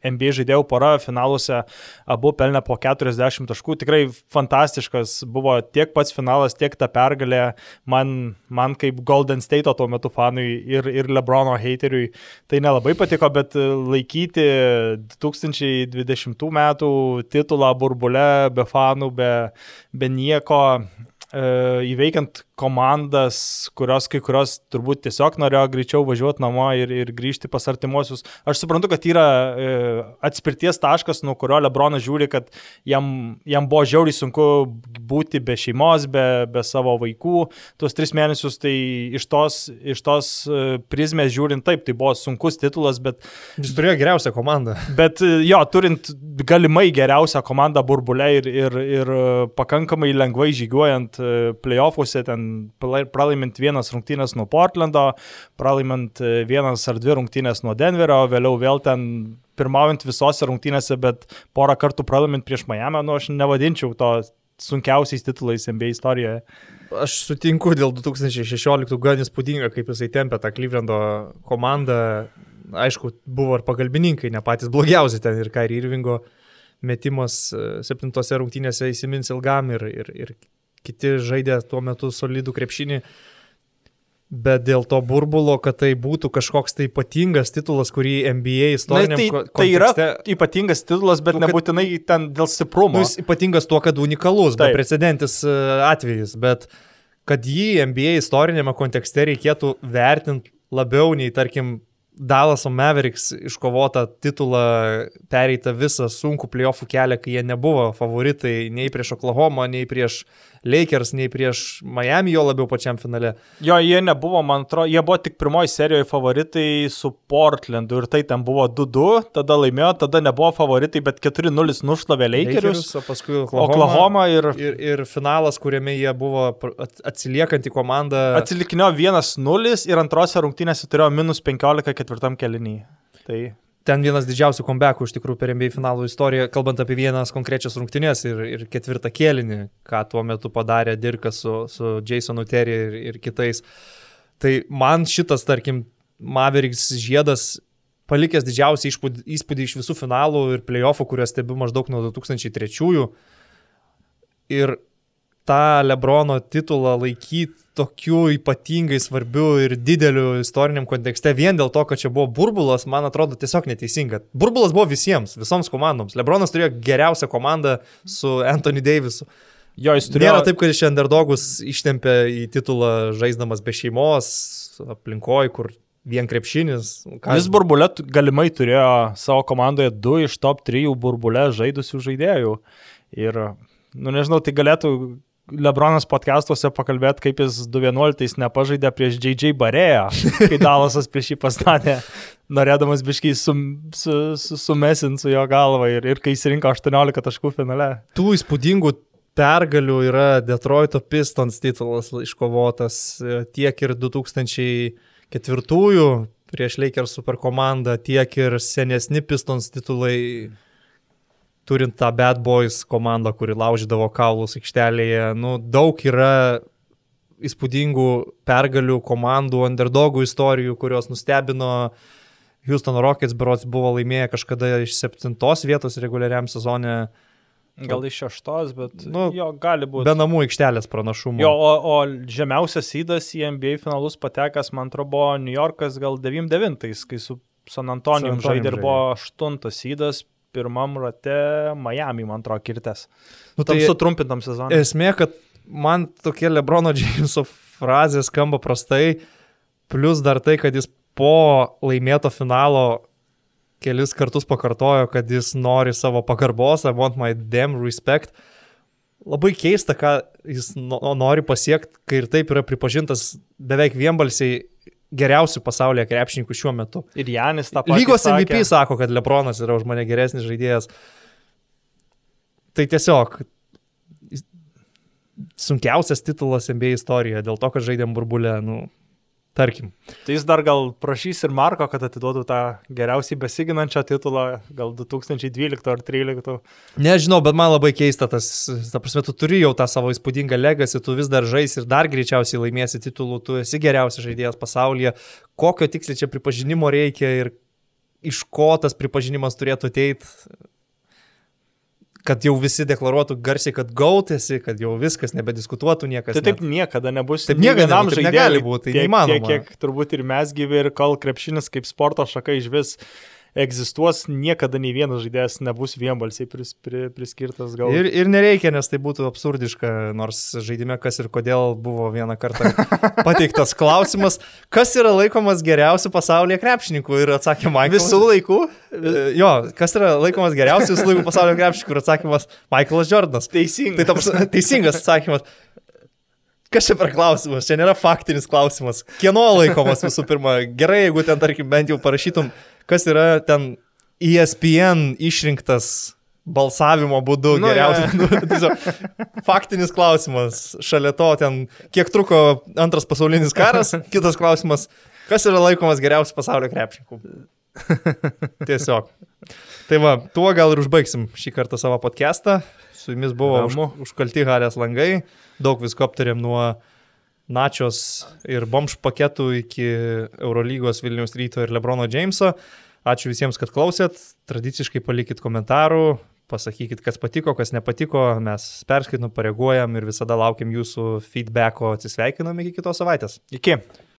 NBA žaidėjų pora finaluose, abu pelnė po 40 taškų. Tikrai fantastiškas buvo tiek pats finalas, tiek ta pergalė. Man, man kaip Golden State tuo metu fanui ir, ir Lebrono hateriui tai nelabai patiko, bet laikyti 2020 metų titulą burbule be fanų, be, be nieko, e, įveikiant komandas, kurios kai kurios turbūt tiesiog norėjo greičiau važiuoti namo ir, ir grįžti pas artimuosius. Aš suprantu, kad yra e, atspirties taškas, nuo kurio Lebronas žiūri, kad jam, jam buvo žiauriai sunku būti be šeimos, be, be savo vaikų. Tuos tris mėnesius tai iš tos, iš tos e, prizmės žiūrint, taip, tai buvo sunkus titulas, bet Jis turėjo geriausią komandą. Bet e, jo, turint galimai geriausią komandą burbulę ir, ir, ir e, pakankamai lengvai žygiuojant playoffuose, ten pralaimint vienas rungtynės nuo Portlando, pralaimint e, vienas ar dvi rungtynės nuo Denverio, vėliau vėl ten pirmaujant visose rungtynėse, bet porą kartų pralaimint prieš Miami, nu aš nevadinčiau to sunkiausiais titulais NBA istorijoje. Aš sutinku dėl 2016 gan įspūdinga, kaip jisai tempė tą Klyvlendo komandą. Aišku, buvo ir pagalbininkai, ne patys blogiausi ten ir Kairi Irvingo metimas e, septintose rungtynėse įsimins ilgam ir, ir, ir kiti žaidė tuo metu solidų krepšinį. Bet dėl to burbulo, kad tai būtų kažkoks tai ypatingas titulas, kurį NBA istorija. Tai, tai yra ypatingas titulas, bet nu, nebūtinai ten dėl stiprumo. Nu, jis ypatingas tuo, kad unikalus, beprecedentis e, atvejis, bet kad jį NBA istorinėme kontekste reikėtų vertinti labiau nei, tarkim, Dallaso Mavericks iškovota titulą, pereita visą sunkų playoffų kelią, kai jie nebuvo favoritai nei prieš Oklahoma, nei prieš Lakers, nei prieš Miami, jo labiau pačiam finale. Jo, jie nebuvo, man atrodo, jie buvo tik pirmoji serijoje favoritai su Portlandu ir tai ten buvo 2-2, tada laimėjo, tada nebuvo favoritai, bet 4-0 nušlavė Lakerius, Lakerius, o paskui Oklahoma, Oklahoma ir... ir... Ir finalas, kuriame jie buvo atsiliekanti komanda. Atsilikinėjo 1-0 ir antrose rungtynėse turėjo minus 15 ketvirtam kelinį. Tai ten vienas didžiausių comebackų iš tikrųjų per NBA finalų istoriją, kalbant apie vienas konkrečias rungtynės ir, ir ketvirtą kėlinį, ką tuo metu padarė Dirkas su, su Jasonu Terry ir, ir kitais. Tai man šitas, tarkim, Mavericks žiedas palikęs didžiausią įspūdį iš visų finalų ir playoffų, kuriuos stebiu maždaug nuo 2003. Ir tą Lebrono titulą laikyti tokiu ypatingai svarbiu ir dideliu istoriniam kontekste vien dėl to, kad čia buvo burbulas, man atrodo tiesiog neteisinga. Burbulas buvo visiems, visoms komandoms. Lebronas turėjo geriausią komandą su Anthony Davisu. Jo, jis turėjo... Nėra taip, kad iš Enderdogus ištempė į titulą žaisdamas be šeimos, aplinkoje, kur vien krepšinis. Ką... Jis burbulė galimai turėjo savo komandoje du iš top trijų burbulė žaidusių žaidėjų. Ir, nu nežinau, tai galėtų Lebronas podcastuose pakalbėti, kaip jis 2.11 nepažaidė prieš JJ Barėją, kai Dalasas prieš jį pastatė, norėdamas biškiai sumesinti su, su, su, su jo galvą ir, ir kai jis rinko 18 taškų finale. Tų įspūdingų pergalių yra Detroito Pistons titulas iškovotas tiek ir 2004 prieš Lakers super komandą, tiek ir senesni Pistons titulai turint tą Bad Boys komandą, kuri laužydavo kaulus aikštelėje, nu, daug yra įspūdingų pergalių komandų, underdogų istorijų, kurios nustebino Houston Rockets, berots buvo laimėję kažkada iš septintos vietos reguliariam sezone. Gal iš šeštos, bet nu, jo gali būti. Be namų aikštelės pranašumo. Jo, o, o žemiausias įdas į NBA finalus patekęs, man atrodo, buvo New Yorkas gal 99, kai su San Antonijum žaidė ir buvo aštuntas įdas, pirmam rate Miami, man atrodo, kirtęs. Nu, tai sutrumpintam sezonui. Esmė, kad man tokie Lebrono Jameso frazės skamba prastai, plus dar tai, kad jis po laimėto finalo kelis kartus pakartojo, kad jis nori savo pagarbos, I want my damn respect. Labai keista, ką jis nori pasiekti, kai ir taip yra pripažintas beveik vienbalsiai geriausių pasaulyje krepšininkų šiuo metu. Ir Janis tą patį. Lygos MVP sakė. sako, kad Lebronas yra už mane geresnis žaidėjas. Tai tiesiog sunkiausias titulas NBA istorijoje dėl to, kad žaidėm burbulę. Nu, Tarkim. Tai jis dar gal prašys ir Marko, kad atiduotų tą geriausiai besiginančią titulą, gal 2012 ar 2013. Nežinau, bet man labai keista tas, ta prasme, tu turi jau tą savo įspūdingą legasi, tu vis dar žais ir dar greičiausiai laimėsi titulų, tu esi geriausias žaidėjas pasaulyje. Kokio tiksliai čia pripažinimo reikia ir iš ko tas pripažinimas turėtų ateiti, kad jau visi deklaruotų garsiai, kad gautėsi, kad jau viskas nebediskutuotų niekas. Tai taip net. niekada nebus. Taip niekada nebus, žaidėjai. Negali būti, tai neįmanoma. Tiek, kiek turbūt ir mes gyvi ir kol krepšinis kaip sporto šaka iš vis egzistuos, niekada nei vienas žaidėjas nebus vienbalsiai pris, pri, priskirtas gal. Ir, ir nereikia, nes tai būtų absurdiška, nors žaidime kas ir kodėl buvo vieną kartą pateiktas klausimas, kas yra laikomas geriausiu pasaulyje krepšininku ir atsakė Michaelas. Visų laikų? E, jo, kas yra laikomas geriausiu visų laikų pasaulio krepšininku ir atsakymas Michaelas Jordanas. Teisingas. Tai taps, teisingas atsakymas. Kas čia per klausimas? Čia nėra faktinis klausimas. Kieno laikomas visų pirma? Gerai, jeigu ten, tarkim, bent jau parašytum kas yra ten ESPN išrinktas balsavimo būdu Nu, geriausias. Nu, tiesiog, faktinis klausimas. Šalia to ten, kiek truko antras pasaulinis karas, kitas klausimas, kas yra laikomas geriausiu pasaulio krepšininku. Tiesiog. Tai va, tuo gal ir užbaigsim šį kartą savo podcastą. Su jumis buvo už, užkalti Harės langai, daug visko aptarėm nuo Načios ir bomž paketų iki Eurolygos Vilniaus ryto ir Lebrono Jameso. Ačiū visiems, kad klausėt. Tradiciškai palikit komentarų, pasakykit, kas patiko, kas nepatiko. Mes perskaitom, pareaguojam ir visada laukiam jūsų feedbacko. Atsisveikinam iki kitos savaitės. Iki.